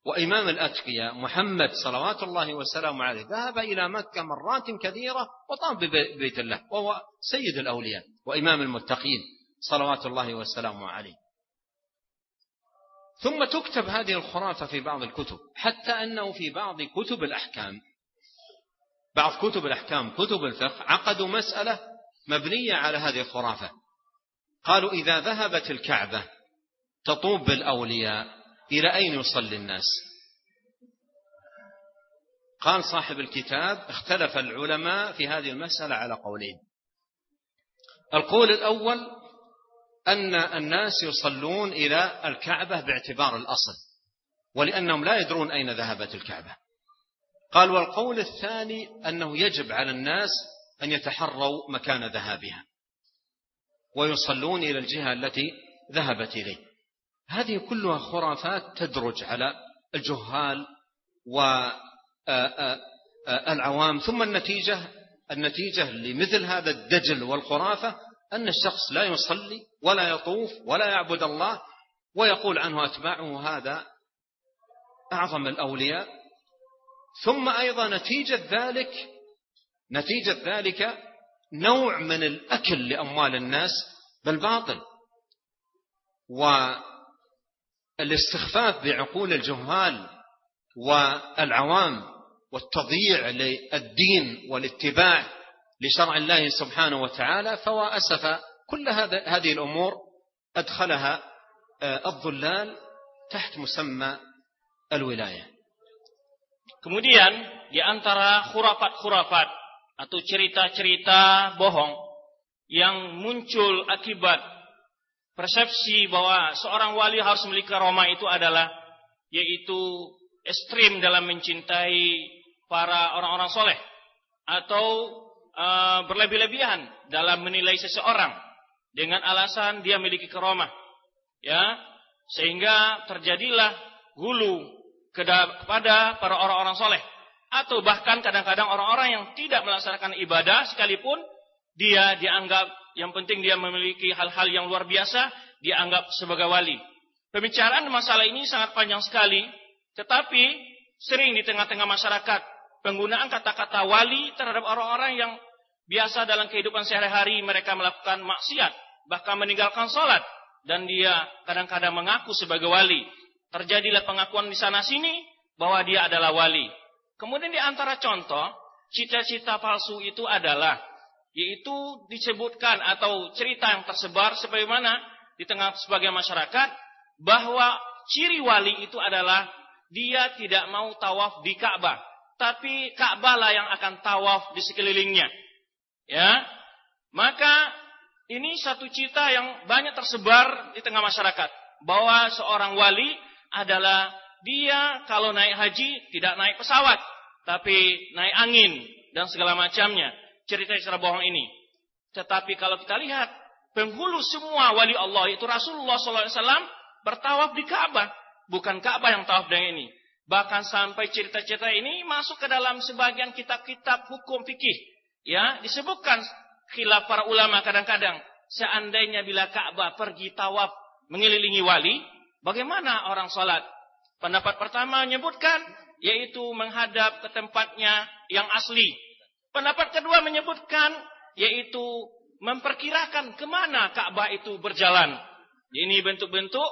وإمام الأتقياء محمد صلوات الله وسلامه عليه ذهب إلى مكة مرات كثيرة وطاف ببيت الله وهو سيد الأولياء وإمام المتقين صلوات الله وسلامه عليه. ثم تكتب هذه الخرافة في بعض الكتب حتى أنه في بعض كتب الأحكام. بعض كتب الأحكام كتب الفقه عقدوا مسألة مبنية على هذه الخرافة. قالوا إذا ذهبت الكعبة تطوب بالأولياء إلى أين يصلي الناس؟ قال صاحب الكتاب اختلف العلماء في هذه المسألة على قولين. القول الأول أن الناس يصلون إلى الكعبة باعتبار الأصل ولأنهم لا يدرون أين ذهبت الكعبة. قال والقول الثاني أنه يجب على الناس أن يتحروا مكان ذهابها ويصلون إلى الجهة التي ذهبت إليه. هذه كلها خرافات تدرج على الجهال والعوام ثم النتيجة النتيجة لمثل هذا الدجل والخرافة أن الشخص لا يصلي ولا يطوف ولا يعبد الله ويقول عنه أتباعه هذا أعظم الأولياء. ثم أيضا نتيجة ذلك نتيجة ذلك نوع من الأكل لأموال الناس بالباطل. والاستخفاف بعقول الجهال والعوام والتضييع للدين والاتباع لشرع الله سبحانه وتعالى فواسف كل هذا هذه الأمور أدخلها آه، الضلال تحت مسمى الولاية Kemudian di antara khurafat-khurafat atau cerita-cerita bohong yang muncul akibat persepsi bahwa seorang wali harus memiliki Roma itu adalah yaitu ekstrim dalam mencintai para orang-orang soleh atau uh, berlebih-lebihan dalam menilai seseorang dengan alasan dia memiliki keromah ya sehingga terjadilah hulu kepada para orang-orang soleh. Atau bahkan kadang-kadang orang-orang yang tidak melaksanakan ibadah sekalipun dia dianggap yang penting dia memiliki hal-hal yang luar biasa dianggap sebagai wali. Pembicaraan masalah ini sangat panjang sekali tetapi sering di tengah-tengah masyarakat penggunaan kata-kata wali terhadap orang-orang yang biasa dalam kehidupan sehari-hari mereka melakukan maksiat, bahkan meninggalkan sholat, dan dia kadang-kadang mengaku sebagai wali. Terjadilah pengakuan di sana sini bahwa dia adalah wali. Kemudian di antara contoh, cita-cita palsu itu adalah, yaitu disebutkan atau cerita yang tersebar sebagaimana di tengah sebagian masyarakat, bahwa ciri wali itu adalah dia tidak mau tawaf di Ka'bah tapi Ka'bah lah yang akan tawaf di sekelilingnya. Ya. Maka ini satu cita yang banyak tersebar di tengah masyarakat bahwa seorang wali adalah dia kalau naik haji tidak naik pesawat tapi naik angin dan segala macamnya. Cerita-cerita bohong ini. Tetapi kalau kita lihat penghulu semua wali Allah itu Rasulullah SAW bertawaf di Ka'bah, bukan Ka'bah yang tawaf dengan ini. Bahkan sampai cerita-cerita ini masuk ke dalam sebagian kitab-kitab hukum fikih. Ya, disebutkan khilaf para ulama kadang-kadang. Seandainya bila Ka'bah pergi tawaf mengelilingi wali, bagaimana orang salat? Pendapat pertama menyebutkan yaitu menghadap ke tempatnya yang asli. Pendapat kedua menyebutkan yaitu memperkirakan ke mana Ka'bah itu berjalan. Ini bentuk-bentuk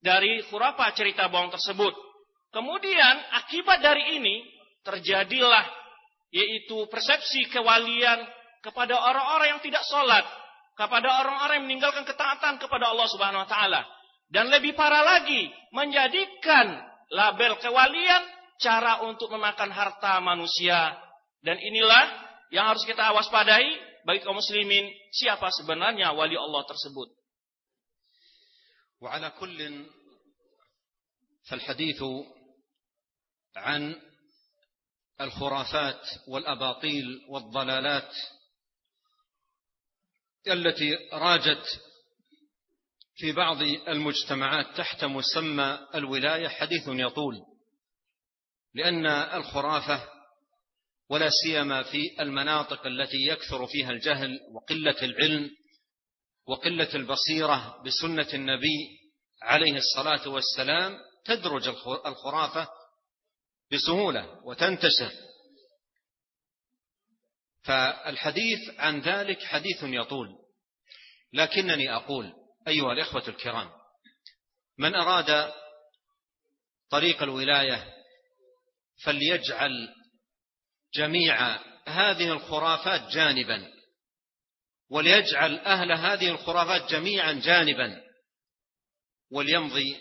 dari khurafat cerita bohong tersebut. Kemudian akibat dari ini terjadilah yaitu persepsi kewalian kepada orang-orang yang tidak sholat, kepada orang-orang yang meninggalkan ketaatan kepada Allah Subhanahu Wa Taala, dan lebih parah lagi menjadikan label kewalian cara untuk memakan harta manusia. Dan inilah yang harus kita waspadai bagi kaum muslimin siapa sebenarnya wali Allah tersebut. وعلى كل فالحديث عن الخرافات والأباطيل والضلالات التي راجت في بعض المجتمعات تحت مسمى الولاية حديث يطول لأن الخرافة ولا سيما في المناطق التي يكثر فيها الجهل وقلة العلم وقلة البصيرة بسنة النبي عليه الصلاة والسلام تدرج الخرافة بسهولة وتنتشر. فالحديث عن ذلك حديث يطول. لكنني أقول أيها الإخوة الكرام من أراد طريق الولاية فليجعل جميع هذه الخرافات جانبا وليجعل أهل هذه الخرافات جميعا جانبا وليمضي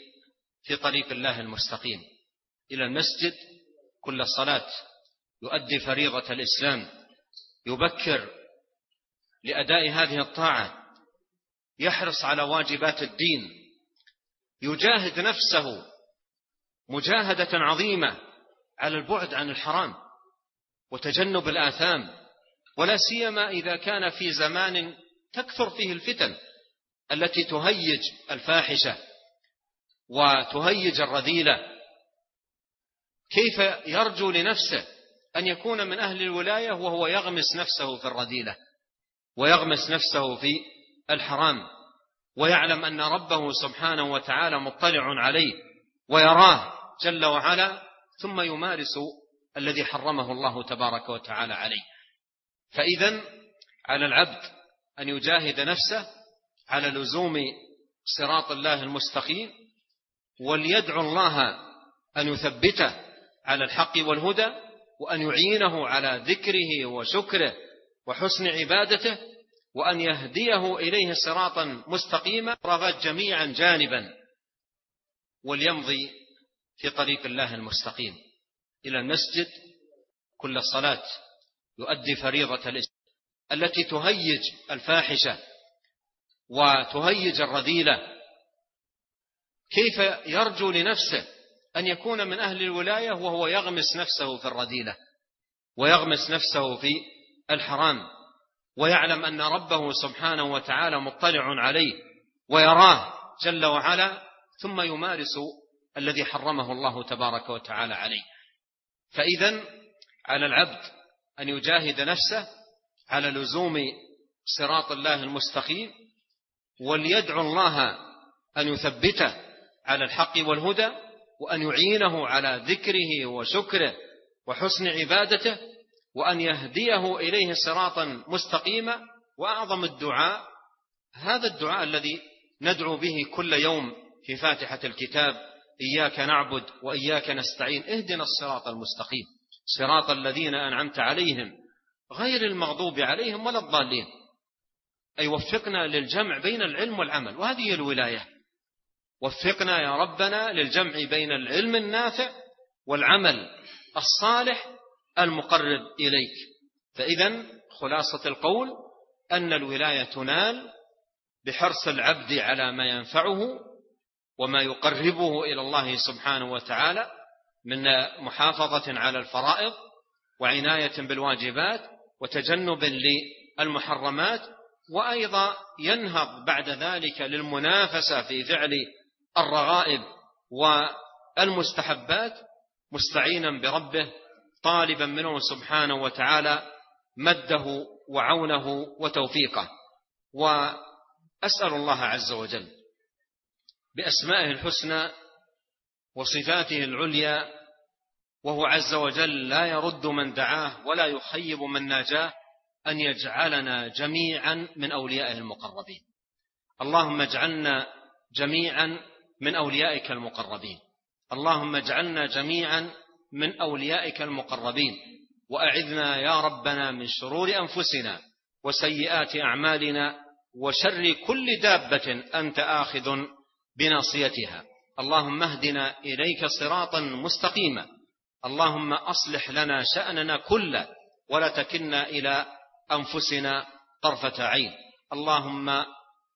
في طريق الله المستقيم إلى المسجد كل صلاة يؤدي فريضة الإسلام يبكر لأداء هذه الطاعة يحرص على واجبات الدين يجاهد نفسه مجاهدة عظيمة على البعد عن الحرام وتجنب الآثام ولا سيما إذا كان في زمان تكثر فيه الفتن التي تهيج الفاحشة وتهيج الرذيلة. كيف يرجو لنفسه أن يكون من أهل الولاية وهو يغمس نفسه في الرذيلة ويغمس نفسه في الحرام ويعلم أن ربه سبحانه وتعالى مطلع عليه ويراه جل وعلا ثم يمارس الذي حرمه الله تبارك وتعالى عليه. فإذا على العبد أن يجاهد نفسه على لزوم صراط الله المستقيم وليدعو الله أن يثبته على الحق والهدى وأن يعينه على ذكره وشكره وحسن عبادته وأن يهديه إليه صراطا مستقيما رغت جميعا جانبا وليمضي في طريق الله المستقيم. إلى المسجد كل صلاة يؤدي فريضة الإسلام التي تهيج الفاحشة وتهيج الرذيلة. كيف يرجو لنفسه أن يكون من أهل الولاية وهو يغمس نفسه في الرذيلة ويغمس نفسه في الحرام ويعلم أن ربه سبحانه وتعالى مطلع عليه ويراه جل وعلا ثم يمارس الذي حرمه الله تبارك وتعالى عليه. فإذا على العبد أن يجاهد نفسه على لزوم صراط الله المستقيم وليدعو الله أن يثبته على الحق والهدى وأن يعينه على ذكره وشكره وحسن عبادته وأن يهديه إليه صراطا مستقيما وأعظم الدعاء. هذا الدعاء الذي ندعو به كل يوم في فاتحة الكتاب إياك نعبد وإياك نستعين اهدنا الصراط المستقيم صراط الذين أنعمت عليهم غير المغضوب عليهم ولا الضالين. أي وفقنا للجمع بين العلم والعمل وهذه الولاية. وفقنا يا ربنا للجمع بين العلم النافع والعمل الصالح المقرب إليك. فإذا خلاصة القول أن الولاية تنال بحرص العبد على ما ينفعه وما يقربه إلى الله سبحانه وتعالى من محافظة على الفرائض وعناية بالواجبات وتجنب للمحرمات وأيضا ينهض بعد ذلك للمنافسة في فعل الرغائب والمستحبات مستعينا بربه طالبا منه سبحانه وتعالى مده وعونه وتوفيقه. وأسأل الله عز وجل بأسمائه الحسنى وصفاته العليا وهو عز وجل لا يرد من دعاه ولا يخيب من ناجاه أن يجعلنا جميعا من أوليائه المقربين. اللهم اجعلنا جميعا من أوليائك المقربين. اللهم اجعلنا جميعا من أوليائك المقربين وأعذنا يا ربنا من شرور أنفسنا وسيئات أعمالنا وشر كل دابة أنت آخذ بناصيتها. اللهم اهدنا إليك صراطا مستقيما. اللهم أصلح لنا شأننا كله ولا تكلنا إلى أنفسنا طرفة عين. اللهم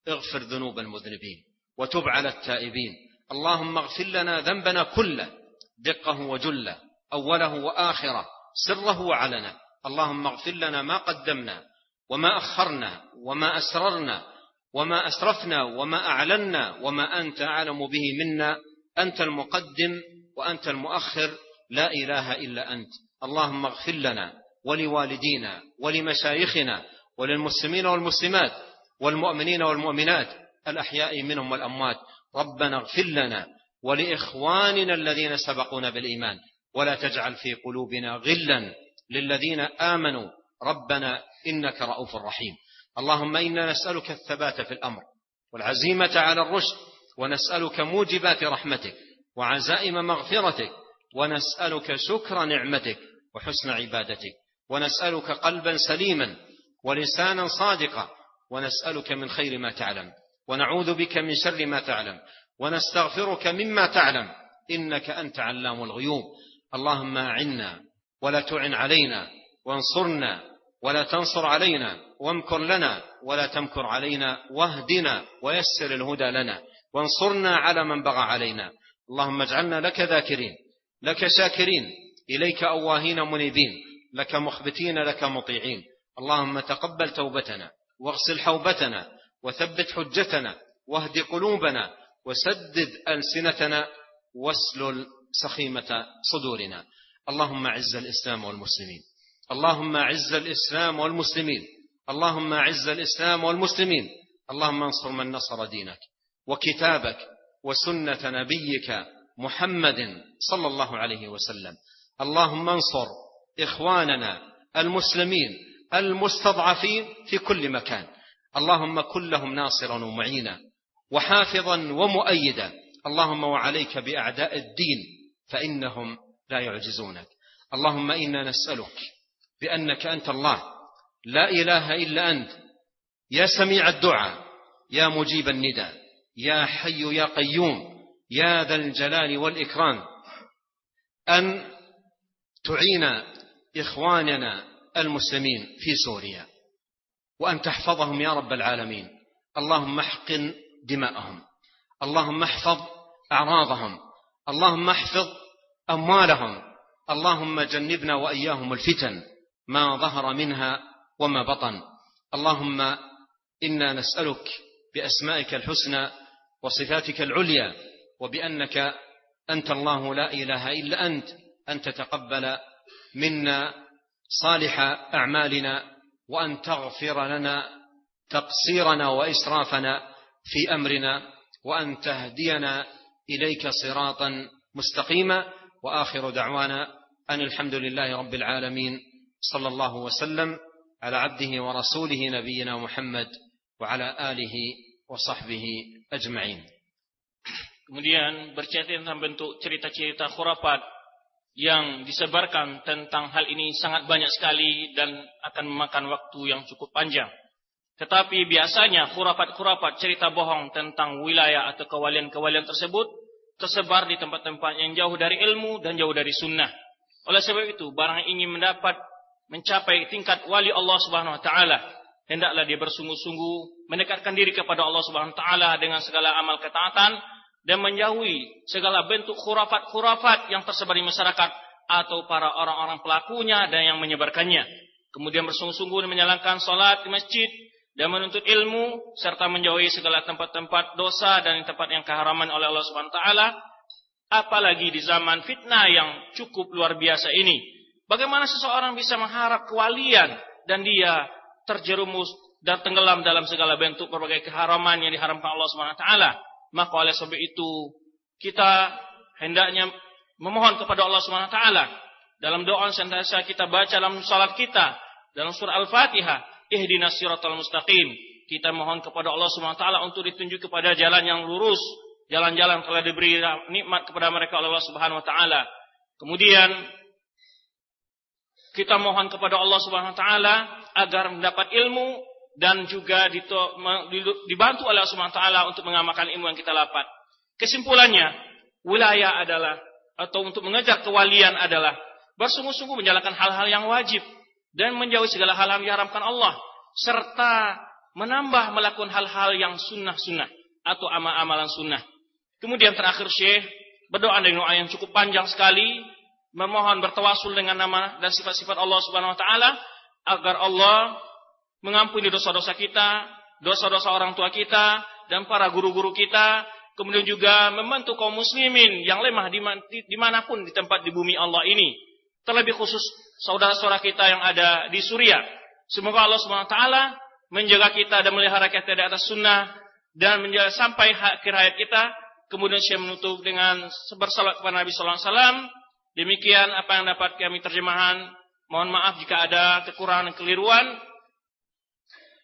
اغفر ذنوب المذنبين. وتب على التائبين. اللهم اغفر لنا ذنبنا كله دقه وجله أوله وآخره سره وعلنا اللهم اغفر لنا ما قدمنا وما أخرنا وما أسررنا وما أسرفنا وما أعلنا وما أنت أعلم به منا. أنت المقدم وأنت المؤخر لا إله إلا أنت. اللهم اغفر لنا ولوالدينا ولمشايخنا وللمسلمين والمسلمات والمؤمنين والمؤمنات الأحياء منهم والأموات. ربنا اغفر لنا ولإخواننا الذين سبقونا بالإيمان. ولا تجعل في قلوبنا غلا للذين آمنوا. ربنا إنك رؤوف رحيم. اللهم إنا نسألك الثبات في الأمر والعزيمة على الرشد ونسألك موجبات رحمتك وعزائم مغفرتك ونسألك شكر نعمتك وحسن عبادتك ونسألك قلبا سليما ولسانا صادقا ونسألك من خير ما تعلم. ونعوذ بك من شر ما تعلم ونستغفرك مما تعلم إنك أنت علام الغيوب. اللهم أعنا ولا تعن علينا وانصرنا ولا تنصر علينا وامكر لنا ولا تمكر علينا واهدنا ويسر الهدى لنا وانصرنا على من بغى علينا. اللهم اجعلنا لك ذاكرين لك شاكرين إليك أواهين منيبين لك مخبتين لك مطيعين. اللهم تقبل توبتنا واغسل حوبتنا وثبت حجتنا واهد قلوبنا وسدد ألسنتنا واسلل سخيمة صدورنا. اللهم أعز الإسلام والمسلمين. اللهم أعز الإسلام والمسلمين. اللهم أعز الإسلام والمسلمين. اللهم انصر من نصر دينك وكتابك وسنة نبيك محمد صلى الله عليه وسلم. اللهم انصر إخواننا المسلمين المستضعفين في كل مكان. اللهم كن لهم ناصرا ومعينا وحافظا ومؤيدا. اللهم وعليك بأعداء الدين فإنهم لا يعجزونك. اللهم إنا نسألك بأنك أنت الله. لا إله إلا أنت. يا سميع الدعاء يا مجيب النداء يا حي يا قيوم يا ذا الجلال والإكرام. أن تعين إخواننا المسلمين في سوريا. وأن تحفظهم يا رب العالمين. اللهم احقن دماءهم. اللهم احفظ أعراضهم. اللهم احفظ أموالهم. اللهم جنبنا وإياهم الفتن ما ظهر منها وما بطن. اللهم إنا نسألك بأسمائك الحسنى وصفاتك العليا وبأنك أنت الله لا إله إلا أنت أن تتقبل منا صالح أعمالنا وأن تغفر لنا تقصيرنا وإسرافنا في أمرنا وأن تهدينا إليك صراطا مستقيما. وآخر دعوانا أن الحمد لله رب العالمين صلى الله وسلم على عبده ورسوله نبينا محمد وعلى آله وصحبه أجمعين. Kemudian bercerita tentang bentuk cerita-cerita khurafat. Yang disebarkan tentang hal ini sangat banyak sekali dan akan memakan waktu yang cukup panjang. Tetapi biasanya khurafat-khurafat cerita bohong tentang wilayah atau kewalian-kewalian tersebut tersebar di tempat-tempat yang jauh dari ilmu dan jauh dari sunnah. Oleh sebab itu, barang yang ingin mendapat mencapai tingkat wali Allah Subhanahu wa taala, hendaklah dia bersungguh-sungguh mendekatkan diri kepada Allah Subhanahu wa taala dengan segala amal ketaatan dan menjauhi segala bentuk khurafat-khurafat yang tersebar di masyarakat atau para orang-orang pelakunya dan yang menyebarkannya. Kemudian bersungguh-sungguh menjalankan salat di masjid dan menuntut ilmu serta menjauhi segala tempat-tempat dosa dan tempat yang keharaman oleh Allah Subhanahu taala apalagi di zaman fitnah yang cukup luar biasa ini bagaimana seseorang bisa mengharap kewalian dan dia terjerumus dan tenggelam dalam segala bentuk berbagai keharaman yang diharamkan Allah Subhanahu wa taala maka oleh sebab itu kita hendaknya memohon kepada Allah Subhanahu wa taala dalam doa yang kita baca dalam salat kita dalam surah Al-Fatihah ihdinas siratal mustaqim. Kita mohon kepada Allah Subhanahu wa taala untuk ditunjuk kepada jalan yang lurus, jalan-jalan telah diberi nikmat kepada mereka oleh Allah Subhanahu wa taala. Kemudian kita mohon kepada Allah Subhanahu wa taala agar mendapat ilmu dan juga dibantu oleh Allah Subhanahu taala untuk mengamalkan ilmu yang kita dapat. Kesimpulannya, wilayah adalah atau untuk mengejar kewalian adalah bersungguh-sungguh menjalankan hal-hal yang wajib dan menjauhi segala hal yang diharamkan Allah serta menambah melakukan hal-hal yang sunnah-sunnah atau amal-amalan sunnah. Kemudian terakhir Syekh berdoa dengan doa yang cukup panjang sekali memohon bertawasul dengan nama dan sifat-sifat Allah Subhanahu wa taala agar Allah mengampuni dosa-dosa kita, dosa-dosa orang tua kita, dan para guru-guru kita, kemudian juga membantu kaum muslimin yang lemah di mana pun di tempat di bumi Allah ini. Terlebih khusus saudara-saudara kita yang ada di Suriah. Semoga Allah SWT menjaga kita dan melihara kita di atas sunnah dan menjaga sampai akhir hayat kita. Kemudian saya menutup dengan bersalat kepada Nabi Sallallahu Alaihi Wasallam. Demikian apa yang dapat kami terjemahan. Mohon maaf jika ada kekurangan dan keliruan.